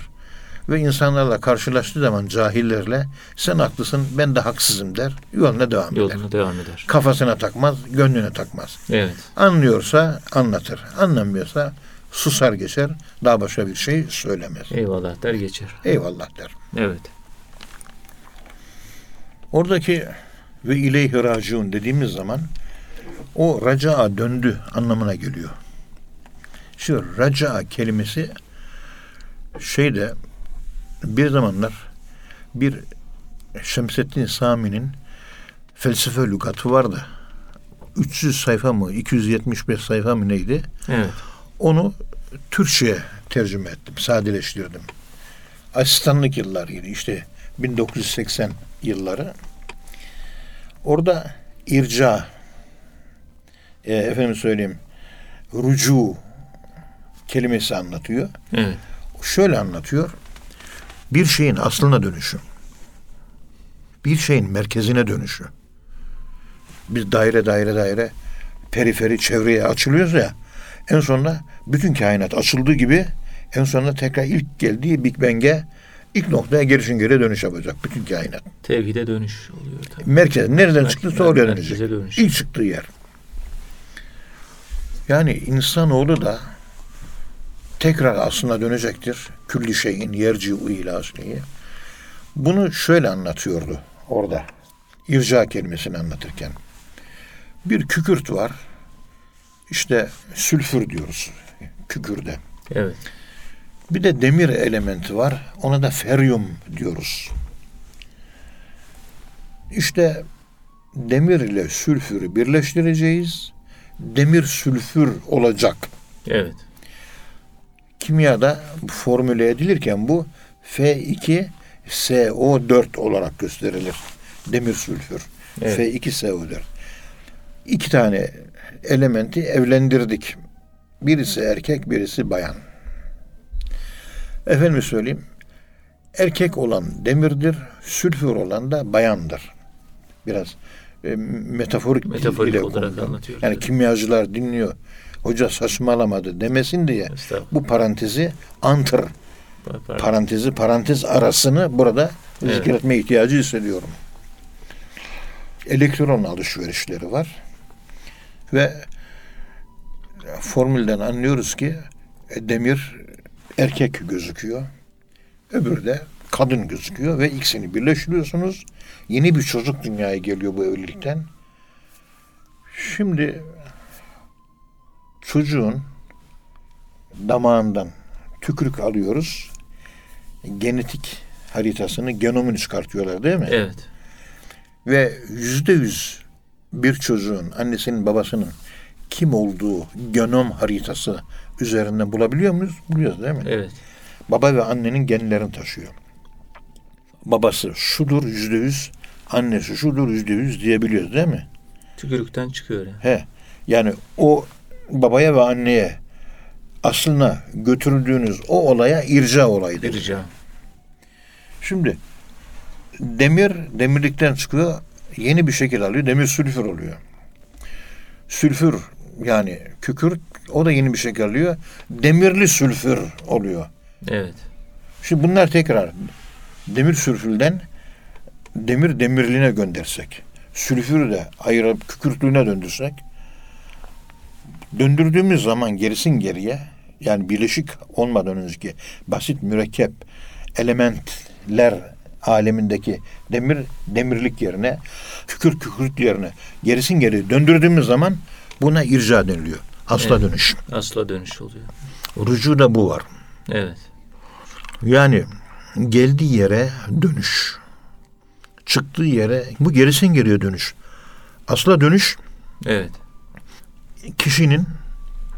Ve insanlarla karşılaştığı zaman cahillerle sen haklısın ben de haksızım der. Yoluna devam eder. Yoluna devam eder. Kafasına takmaz, gönlüne takmaz. Evet. Anlıyorsa anlatır. Anlamıyorsa susar geçer. Daha başka bir şey söylemez. Eyvallah der geçer. Eyvallah der. Evet. Oradaki ve ileyhi raciun dediğimiz zaman o raca'a döndü anlamına geliyor. Şu raca'a kelimesi şeyde bir zamanlar bir Şemsettin Sami'nin felsefe lügatı vardı. 300 sayfa mı 275 sayfa mı neydi? Evet. Onu Türkçe'ye tercüme ettim, sadeleştirdim. Asistanlık yıllarıydı işte 1980 yılları. Orada irca, e, efendim söyleyeyim, rucu kelimesi anlatıyor. Evet. Şöyle anlatıyor. Bir şeyin aslına dönüşü. Bir şeyin merkezine dönüşü. Biz daire daire daire periferi çevreye açılıyoruz ya. En sonunda bütün kainat açıldığı gibi en sonunda tekrar ilk geldiği Big Bang'e ilk noktaya gerisin geri dönüş yapacak bütün kainat. Tevhide dönüş oluyor tabii. Merkez nereden Merkez- çıktıysa oraya dönecek. dönüş. İlk çıktığı yer. Yani insanoğlu da tekrar aslına dönecektir. Külli şeyin ila aslihi. Bunu şöyle anlatıyordu orada. İrca kelimesini anlatırken. Bir kükürt var. İşte sülfür diyoruz kükürde. Evet. Bir de demir elementi var. Ona da feryum diyoruz. İşte demir ile sülfürü birleştireceğiz. Demir sülfür olacak. Evet. Kimyada formüle edilirken bu F2SO4 olarak gösterilir. Demir sülfür. Evet. F2SO4. İki tane elementi evlendirdik. Birisi erkek, birisi bayan. Efendim söyleyeyim. Erkek olan demirdir, sülfür olan da bayandır. Biraz e, metaforik, Metaforik ile olarak anlatıyor, Yani evet. kimyacılar dinliyor. Hoca saçmalamadı demesin diye bu parantezi antır parantezi parantez arasını burada Evet. zikretme ihtiyacı hissediyorum. Elektron alışverişleri var ve formülden anlıyoruz ki e, demir erkek gözüküyor. Öbürü de kadın gözüküyor ve ikisini birleştiriyorsunuz. Yeni bir çocuk dünyaya geliyor bu evlilikten. Şimdi çocuğun damağından tükürük alıyoruz. Genetik haritasını, genomunu çıkartıyorlar değil mi? Evet. Ve yüzde yüz bir çocuğun annesinin babasının kim olduğu genom haritası üzerinden bulabiliyor muyuz? Buluyoruz değil mi? Evet. Baba ve annenin genlerini taşıyor. Babası şudur yüzde yüz, annesi şudur yüzde yüz diyebiliyoruz değil mi? Tükürükten çıkıyor yani. He. Yani o babaya ve anneye aslına götürüldüğünüz o olaya irca olayıdır. Bir rica. Şimdi demir demirlikten çıkıyor yeni bir şekil alıyor. Demir sülfür oluyor. Sülfür yani kükürt o da yeni bir şekil alıyor. Demirli sülfür oluyor. Evet. Şimdi bunlar tekrar demir sülfürden demir demirliğine göndersek, sülfürü de ayırıp kükürtlüğüne döndürsek, döndürdüğümüz zaman gerisin geriye, yani birleşik olmadan önceki basit mürekkep elementler alemindeki demir demirlik yerine, kükürt kükürt yerine gerisin geri döndürdüğümüz zaman buna irca deniliyor. Asla Evet. dönüş. Asla dönüş oluyor. Rucu da bu var. Evet. Yani geldiği yere dönüş. Çıktığı yere bu gerisin geriye dönüş. Asla dönüş Evet. kişinin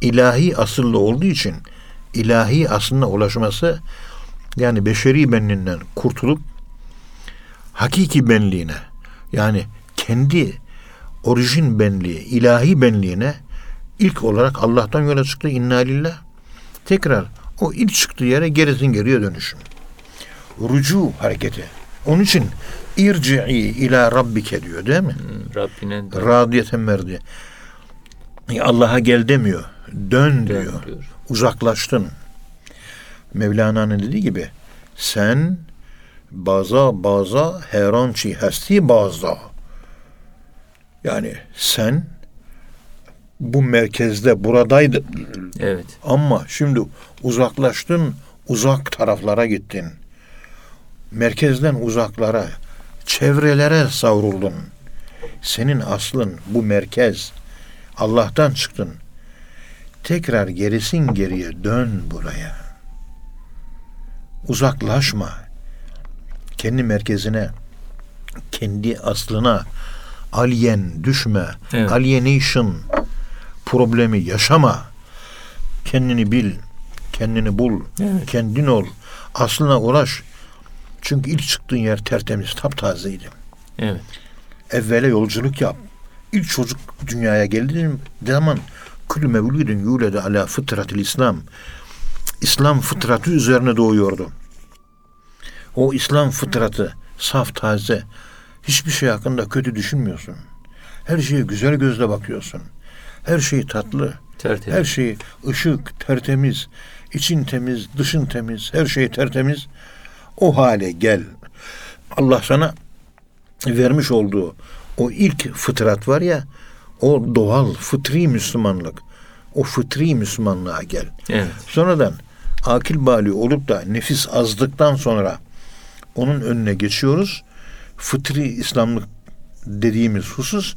ilahi asıllı olduğu için ilahi aslına ulaşması yani beşeri benliğinden kurtulup hakiki benliğine yani kendi orijin benliği, ilahi benliğine ilk olarak Allah'tan yola çıktı. İnna lillah. Tekrar o ilk çıktığı yere gerisin geriye dönüşüm. Rucu hareketi. Onun için irci'i ila rabbike diyor değil mi? Hmm, Rabbine dön Radiyeten merdiye. Allah'a gel demiyor. Dön diyor. diyor. Uzaklaştın. Mevlana'nın dediği gibi sen baza baza herançi hesti baza. Yani sen bu merkezde buradaydın Evet. ama şimdi uzaklaştın uzak taraflara gittin. Merkezden uzaklara, çevrelere savruldun. Senin aslın bu merkez. Allah'tan çıktın. Tekrar gerisin geriye dön buraya. Uzaklaşma. Kendi merkezine, kendi aslına alien düşme. Evet. Alienation problemi yaşama. Kendini bil, kendini bul, Evet. kendin ol. Aslına uğraş. Çünkü ilk çıktığın yer tertemiz, taptazeydi. Evet. Evvela yolculuk yap. İlk çocuk dünyaya geldiğin zaman kulü mevludun yulede ala fıtratil İslam. İslam fıtratı üzerine doğuyordu. O İslam fıtratı saf taze. Hiçbir şey hakkında kötü düşünmüyorsun. Her şeye güzel gözle bakıyorsun. Her şey tatlı. Tertemiz. Her şey ışık, tertemiz. için temiz, dışın temiz. Her şey tertemiz. O hale gel. Allah sana vermiş olduğu o ilk fıtrat var ya o doğal fıtri Müslümanlık. O fıtri Müslümanlığa gel. Evet. Sonradan akil bali olup da nefis azdıktan sonra onun önüne geçiyoruz. Fıtri İslamlık dediğimiz husus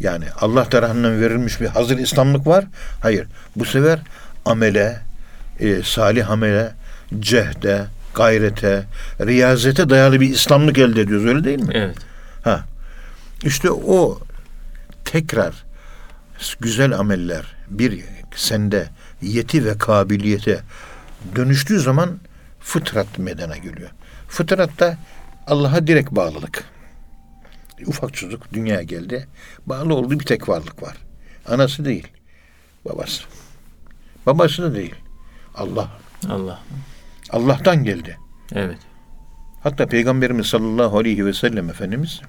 yani Allah tarafından verilmiş bir hazır İslamlık var. Hayır. Bu sefer amele, e, salih amele, cehde, gayrete, riyazete dayalı bir İslamlık elde ediyoruz. Öyle değil mi? Evet. Ha. İşte o tekrar güzel ameller bir sende yeti ve kabiliyete dönüştüğü zaman fıtrat medena geliyor. Fıtratta Allah'a direkt bağlılık. Ufak çocuk dünyaya geldi. Bağlı olduğu bir tek varlık var. Anası değil. Babası. Babası da değil. Allah. Allah. Allah'tan geldi. Evet. Hatta Peygamberimiz sallallahu aleyhi ve sellem Efendimiz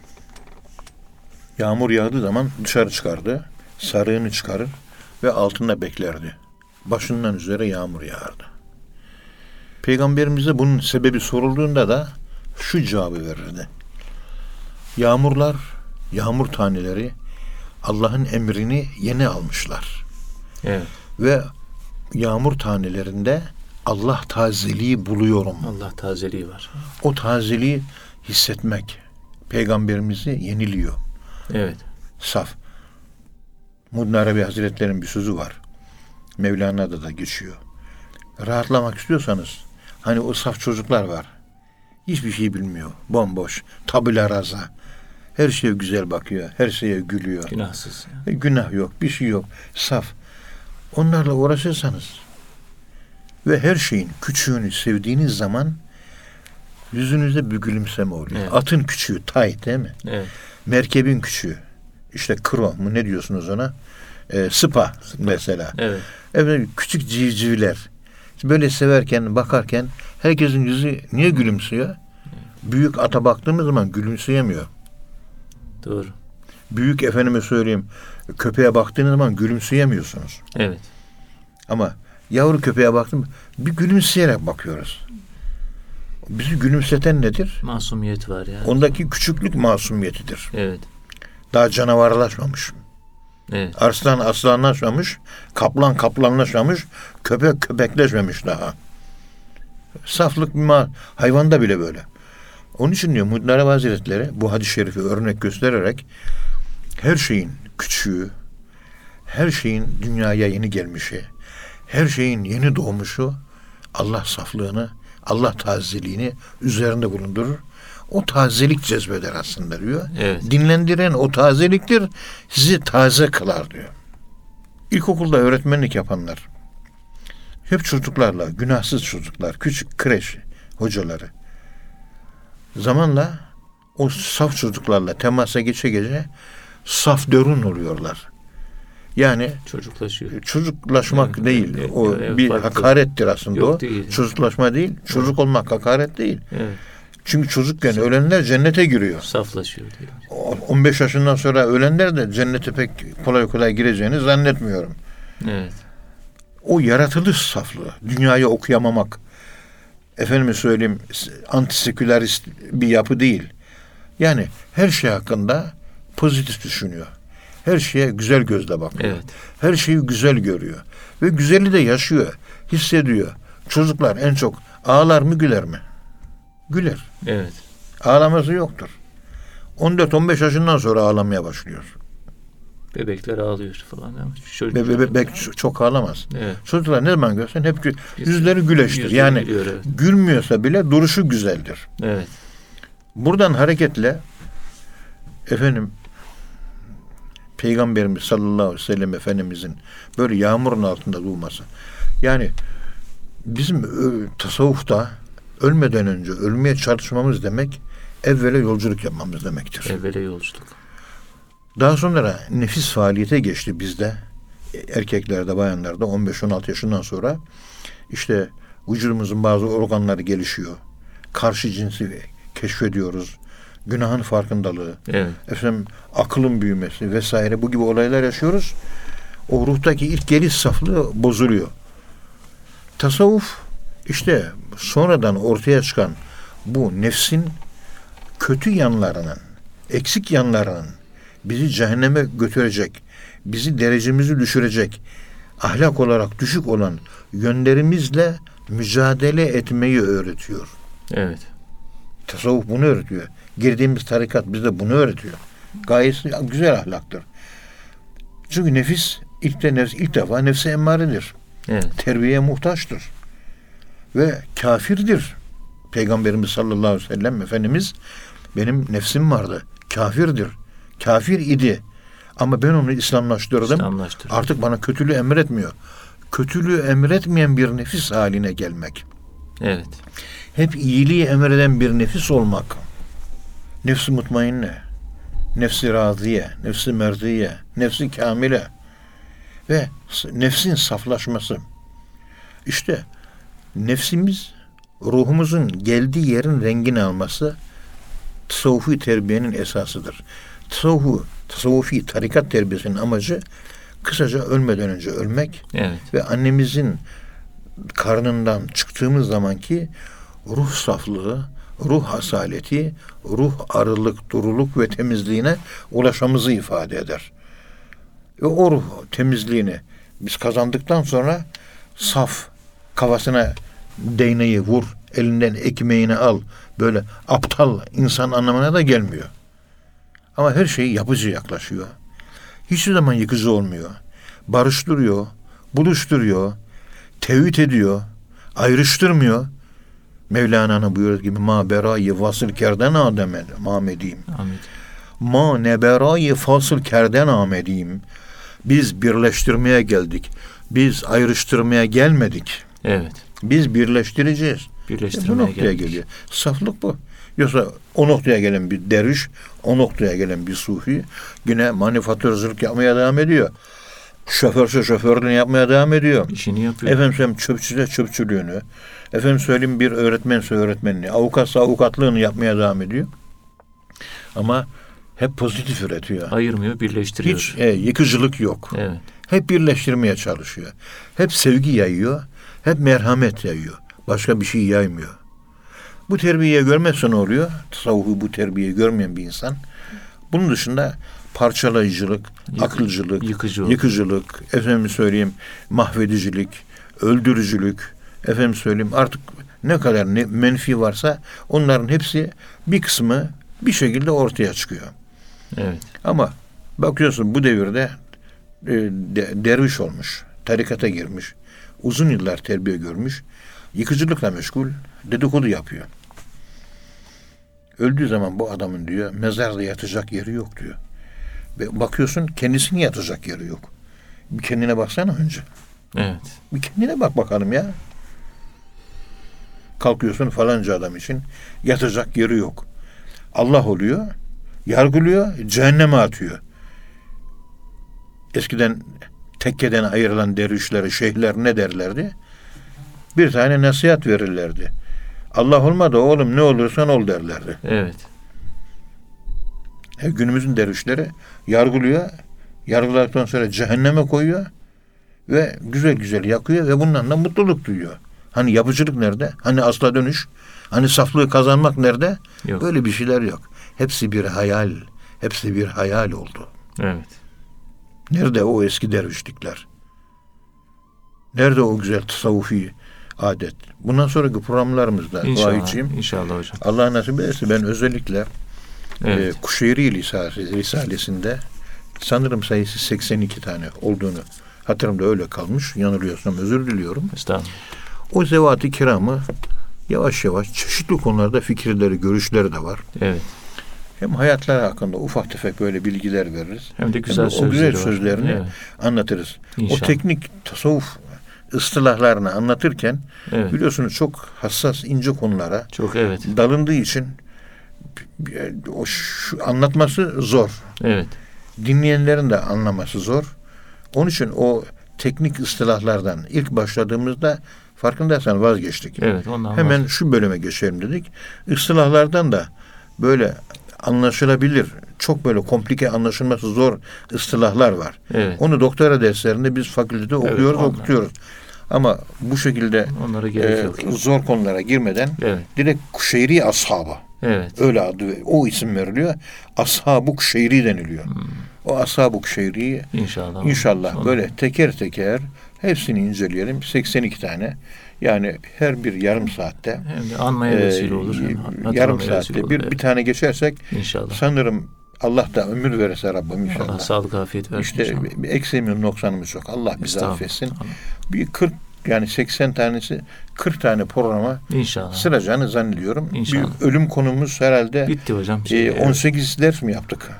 yağmur yağdığı zaman dışarı çıkardı. Sarığını çıkarır ve altında beklerdi. Başından üzere yağmur yağardı. Peygamberimize bunun sebebi sorulduğunda da şu cevabı verirdi. Yağmurlar, yağmur taneleri Allah'ın emrini yeni almışlar. Evet. Ve yağmur tanelerinde Allah tazeliği buluyorum. Allah tazeliği var. O tazeliği hissetmek peygamberimizi yeniliyor. Evet. Saf. Mudin Arabi Hazretleri'nin bir sözü var. Mevlana'da da geçiyor. Rahatlamak istiyorsanız hani o saf çocuklar var. Hiçbir şey bilmiyor. Bomboş. Tabula rasa. Her şeye güzel bakıyor. Her şeye gülüyor. Günahsız. E, Günah yok. Bir şey yok. Saf. Onlarla uğraşırsanız ve her şeyin küçüğünü sevdiğiniz zaman yüzünüzde bir gülümseme oluyor. Evet. Atın küçüğü tay değil mi? Evet. Merkebin küçüğü. İşte kro mu ne diyorsunuz ona? Ee, spa, mesela. Evet. Evet küçük civcivler. Böyle severken, bakarken herkesin yüzü niye gülümsüyor? Büyük ata baktığımız zaman gülümseyemiyor. Doğru. Büyük efendime söyleyeyim köpeğe baktığınız zaman gülümseyemiyorsunuz. Evet. Ama yavru köpeğe baktım bir gülümseyerek bakıyoruz. Bizi gülümseten nedir? Masumiyet var yani. Ondaki küçüklük masumiyetidir. Evet. Daha canavarlaşmamış. Evet. Arslan aslanlaşmamış, kaplan kaplanlaşmamış, köpek köpekleşmemiş daha. Saflık bir ma- hayvanda bile böyle. Onun için diyor Muhyiddin Arabi Hazretleri bu hadis-i şerifi örnek göstererek her şeyin küçüğü, her şeyin dünyaya yeni gelmişi, her şeyin yeni doğmuşu Allah saflığını, Allah tazeliğini üzerinde bulundurur. O tazelik cezbeder aslında diyor. Evet. Dinlendiren o tazeliktir, sizi taze kılar diyor. İlkokulda öğretmenlik yapanlar, hep çocuklarla, günahsız çocuklar, küçük kreş hocaları. Zamanla o saf çocuklarla temasa geçe geçe saf dörün oluyorlar. Yani Çocuklaşıyor. çocuklaşmak Evet, değil. evet, o evet, bir farklı. hakarettir aslında Yok o. değil. Çocuklaşma değil. Çocuk olmak hakaret değil. Evet. Çünkü çocukken ölenler cennete giriyor. Saflaşıyor diyelim. 15 yaşından sonra ölenler de cennete pek kolay kolay gireceğini zannetmiyorum. Evet. O yaratılış saflığı, dünyayı okuyamamak, efendime söyleyeyim antisekülerist bir yapı değil. Yani her şey hakkında pozitif düşünüyor. Her şeye güzel gözle bakıyor. Evet. Her şeyi güzel görüyor. Ve güzeli de yaşıyor, hissediyor. Çocuklar en çok ağlar mı güler mi? Güler. Evet. Ağlaması yoktur. 14-15 yaşından sonra ağlamaya başlıyor. Bebekler ağlıyor falan. Çocuk- Be- be- bebek çok ağlamaz. Evet. Çocuklar ne zaman görsen hep gü- yüzleri güleştir. Yüzleri yani gülüyor, evet. gülmüyorsa bile duruşu güzeldir. Evet. Buradan hareketle efendim Peygamberimiz sallallahu aleyhi ve sellem Efendimizin böyle yağmurun altında durması. Yani bizim ö, tasavvufta ölmeden önce ölmeye çalışmamız demek evvela yolculuk yapmamız demektir. Evvela yolculuk. Daha sonra nefis faaliyete geçti bizde. Erkeklerde, bayanlarda 15-16 yaşından sonra işte vücudumuzun bazı organları gelişiyor. Karşı cinsi keşfediyoruz. Günahın farkındalığı, Evet. efendim akılın büyümesi vesaire bu gibi olaylar yaşıyoruz. O ruhtaki ilk geliş saflığı bozuluyor. Tasavvuf işte sonradan ortaya çıkan bu nefsin kötü yanlarının, eksik yanlarının bizi cehenneme götürecek, bizi derecemizi düşürecek, ahlak olarak düşük olan yönlerimizle mücadele etmeyi öğretiyor. Evet. Tasavvuf bunu öğretiyor. Girdiğimiz tarikat bize bunu öğretiyor. Gayesi güzel ahlaktır. Çünkü nefis ilk, de nefs, ilk defa nefse emmaredir. Evet. Terbiyeye muhtaçtır. Ve kafirdir. Peygamberimiz sallallahu aleyhi ve sellem Efendimiz benim nefsim vardı. Kafirdir. Kafir idi. Ama ben onu İslamlaştırdım. İslamlaştırdım. Artık bana kötülüğü emretmiyor. Kötülüğü emretmeyen bir nefis haline gelmek Evet. hep iyiliği emreden bir nefis olmak. Nefsi mutmainne, nefsi raziye, nefsi merziye, nefsi kamile ve nefsin saflaşması. İşte nefsimiz ruhumuzun geldiği yerin rengini alması tasavvufi terbiyenin esasıdır. Tasavvufu, tasavvufi tarikat terbiyesinin amacı kısaca ölmeden önce ölmek Evet. ve annemizin karnından çıktığımız zamanki ruh saflığı, ruh asaleti, ruh arılık, duruluk ve temizliğine ulaşmamızı ifade eder. Ve o ruh temizliğini Biz kazandıktan sonra saf kafasına değneği vur, elinden ekmeğini al. Böyle aptal insan anlamına da gelmiyor. Ama her şey yapıcı yaklaşıyor. Hiçbir zaman yıkıcı olmuyor. Barıştırıyor, buluşturuyor, tevhid ediyor, ayrıştırmıyor. Mevlana'nın buyurduğu gibi ma berayı vasıl kerden ademe mamediyim. Amin. Ma ne berayı fasıl kerden amediyim. Biz birleştirmeye geldik. Biz ayrıştırmaya gelmedik. Evet. Biz birleştireceğiz. E, bu Birleştirmeye noktaya geldik. geliyor. Saflık bu. Yoksa o noktaya gelen bir derviş, o noktaya gelen bir sufi yine manifaturacılık yapmaya devam ediyor. Şoförse şoförlüğünü yapmaya devam ediyor. İşini yapıyor. Efendim söyleyeyim çöpçüde çöpçülüğünü, efendim söyleyeyim bir öğretmense öğretmenliği, avukatsa avukatlığını yapmaya devam ediyor. Ama hep pozitif üretiyor. Ayırmıyor, birleştiriyor. Hiç e, yıkıcılık yok. Evet. Hep birleştirmeye çalışıyor. Hep sevgi yayıyor. Hep merhamet yayıyor. Başka bir şey yaymıyor. Bu terbiyeyi görmezse ne oluyor? Tasavvufu bu terbiyeyi görmeyen bir insan. Bunun dışında parçalayıcılık, Yık- akılcılık, yıkıcı yıkıcılık, efendim söyleyeyim mahvedicilik, öldürücülük, efendim söyleyeyim artık ne kadar ne menfi varsa onların hepsi bir kısmı bir şekilde ortaya çıkıyor. Evet. Ama bakıyorsun bu devirde e, de- derviş olmuş, tarikata girmiş, uzun yıllar terbiye görmüş, yıkıcılıkla meşgul, dedikodu yapıyor. Öldüğü zaman bu adamın diyor mezarda yatacak yeri yok diyor. Ve bakıyorsun kendisinin yatacak yeri yok. Bir kendine baksana önce. Evet. Bir kendine bak bakalım ya. Kalkıyorsun falanca adam için yatacak yeri yok. Allah oluyor, yargılıyor, cehenneme atıyor. Eskiden tekkeden ayrılan dervişlere, şeyhler ne derlerdi? Bir tane nasihat verirlerdi. Allah olmadı oğlum ne olursan ol derlerdi. Evet. E, günümüzün dervişleri yargılıyor. Yargıladıktan sonra cehenneme koyuyor. Ve güzel güzel yakıyor ve bundan da mutluluk duyuyor. Hani yapıcılık nerede? Hani asla dönüş? Hani saflığı kazanmak nerede? Yok. Böyle bir şeyler yok. Hepsi bir hayal. Hepsi bir hayal oldu. Evet. Nerede o eski dervişlikler? Nerede o güzel tasavvufi adet? Bundan sonraki programlarımızda İnşallah. Vahidciğim, İnşallah hocam. Allah nasip ederse ben özellikle Evet. e, Kuşeyri Risalesi, Risalesi'nde sanırım sayısı 82 tane olduğunu hatırımda öyle kalmış. Yanılıyorsam özür diliyorum. Estağfurullah. O zevat-ı kiramı yavaş yavaş çeşitli konularda fikirleri, görüşleri de var. Evet. Hem hayatları hakkında ufak tefek böyle bilgiler veririz. Hem de güzel Hem de o güzel var. sözlerini Evet. anlatırız. İnşallah. O teknik tasavvuf ıstılahlarını anlatırken Evet. biliyorsunuz çok hassas ince konulara Çok evet. dalındığı için o şu, anlatması zor. Evet. dinleyenlerin de anlaması zor. Onun için o teknik ıstılahlardan ilk başladığımızda farkındaysan vazgeçtik. Evet. Ondan Hemen şu bölüme geçelim dedik. Istilahlardan da böyle anlaşılabilir, çok böyle komplike anlaşılması zor ıstılahlar var. Evet. Onu doktora derslerinde biz fakültede okuyoruz, onlar. okutuyoruz. Ama bu şekilde Onlara e, yok. zor konulara girmeden Evet. direkt Kuşeyri ashabı Evet. öyle adı o isim veriliyor. Ashab-ı Kuşeyri deniliyor. O Ashab-ı Kuşeyri'yi İnşallah. İnşallah böyle teker teker hepsini inceleyelim. 82 tane. Yani her bir yarım saatte de anmaya e, vesile olur. hatırlamaya yarım saatte olur. bir, Evet. bir tane geçersek İnşallah. sanırım Allah da ömür verirse Rabbim Allah inşallah. sağlık afiyet versin. İşte inşallah. bir, eksiğimiz noksanımız yok. Allah bizi affetsin. Bir 40 yani 80 tanesi 40 tane programa İnşallah. sıracağını zannediyorum. İnşallah. Bir ölüm konumuz herhalde Bitti hocam. e, Şey, 18 ders mi yaptık?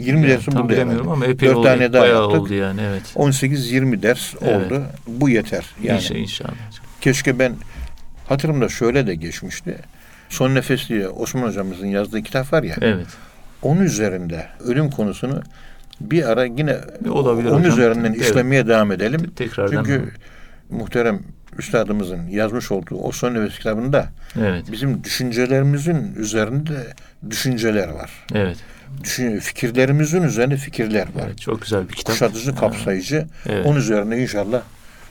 20 evet, dersi tam buldu bilemiyorum herhalde. ama epey Dört oldu. tane daha Bayağı yaptık. oldu yani evet. 18-20 ders Evet. oldu. Bu yeter. Yani İnşallah, inşallah. keşke ben hatırımda şöyle de geçmişti. Son Nefes diye Osman hocamızın yazdığı kitap var ya. Evet. Onun üzerinde ölüm konusunu bir ara yine Olabilir onun hocam. üzerinden Evet. işlemeye devam edelim. Tekrardan. Çünkü muhterem üstadımızın yazmış olduğu o Son Nefes kitabında Evet. bizim düşüncelerimizin üzerinde düşünceler var. Evet. Düşün, fikirlerimizin üzerinde fikirler var. Evet. Çok güzel bir kitap. Kuşatıcı, kapsayıcı. Evet. Onun üzerine inşallah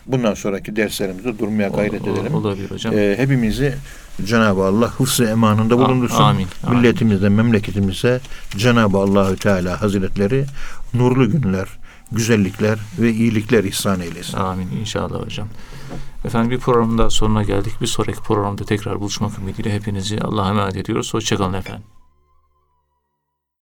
bundan sonraki derslerimizde durmaya gayret Ol- ol- edelim. Olabilir hocam. Ee, hepimizi Cenab-ı Allah hıfzı emanında bulundursun. amin, amin. Milletimize, memleketimize Cenab-ı Allahü Teala Hazretleri nurlu günler, güzellikler ve iyilikler ihsan eylesin. Amin inşallah hocam. Efendim bir programın daha sonuna geldik. Bir sonraki programda tekrar buluşmak ümidiyle hepinizi Allah'a emanet ediyoruz. Hoşçakalın efendim.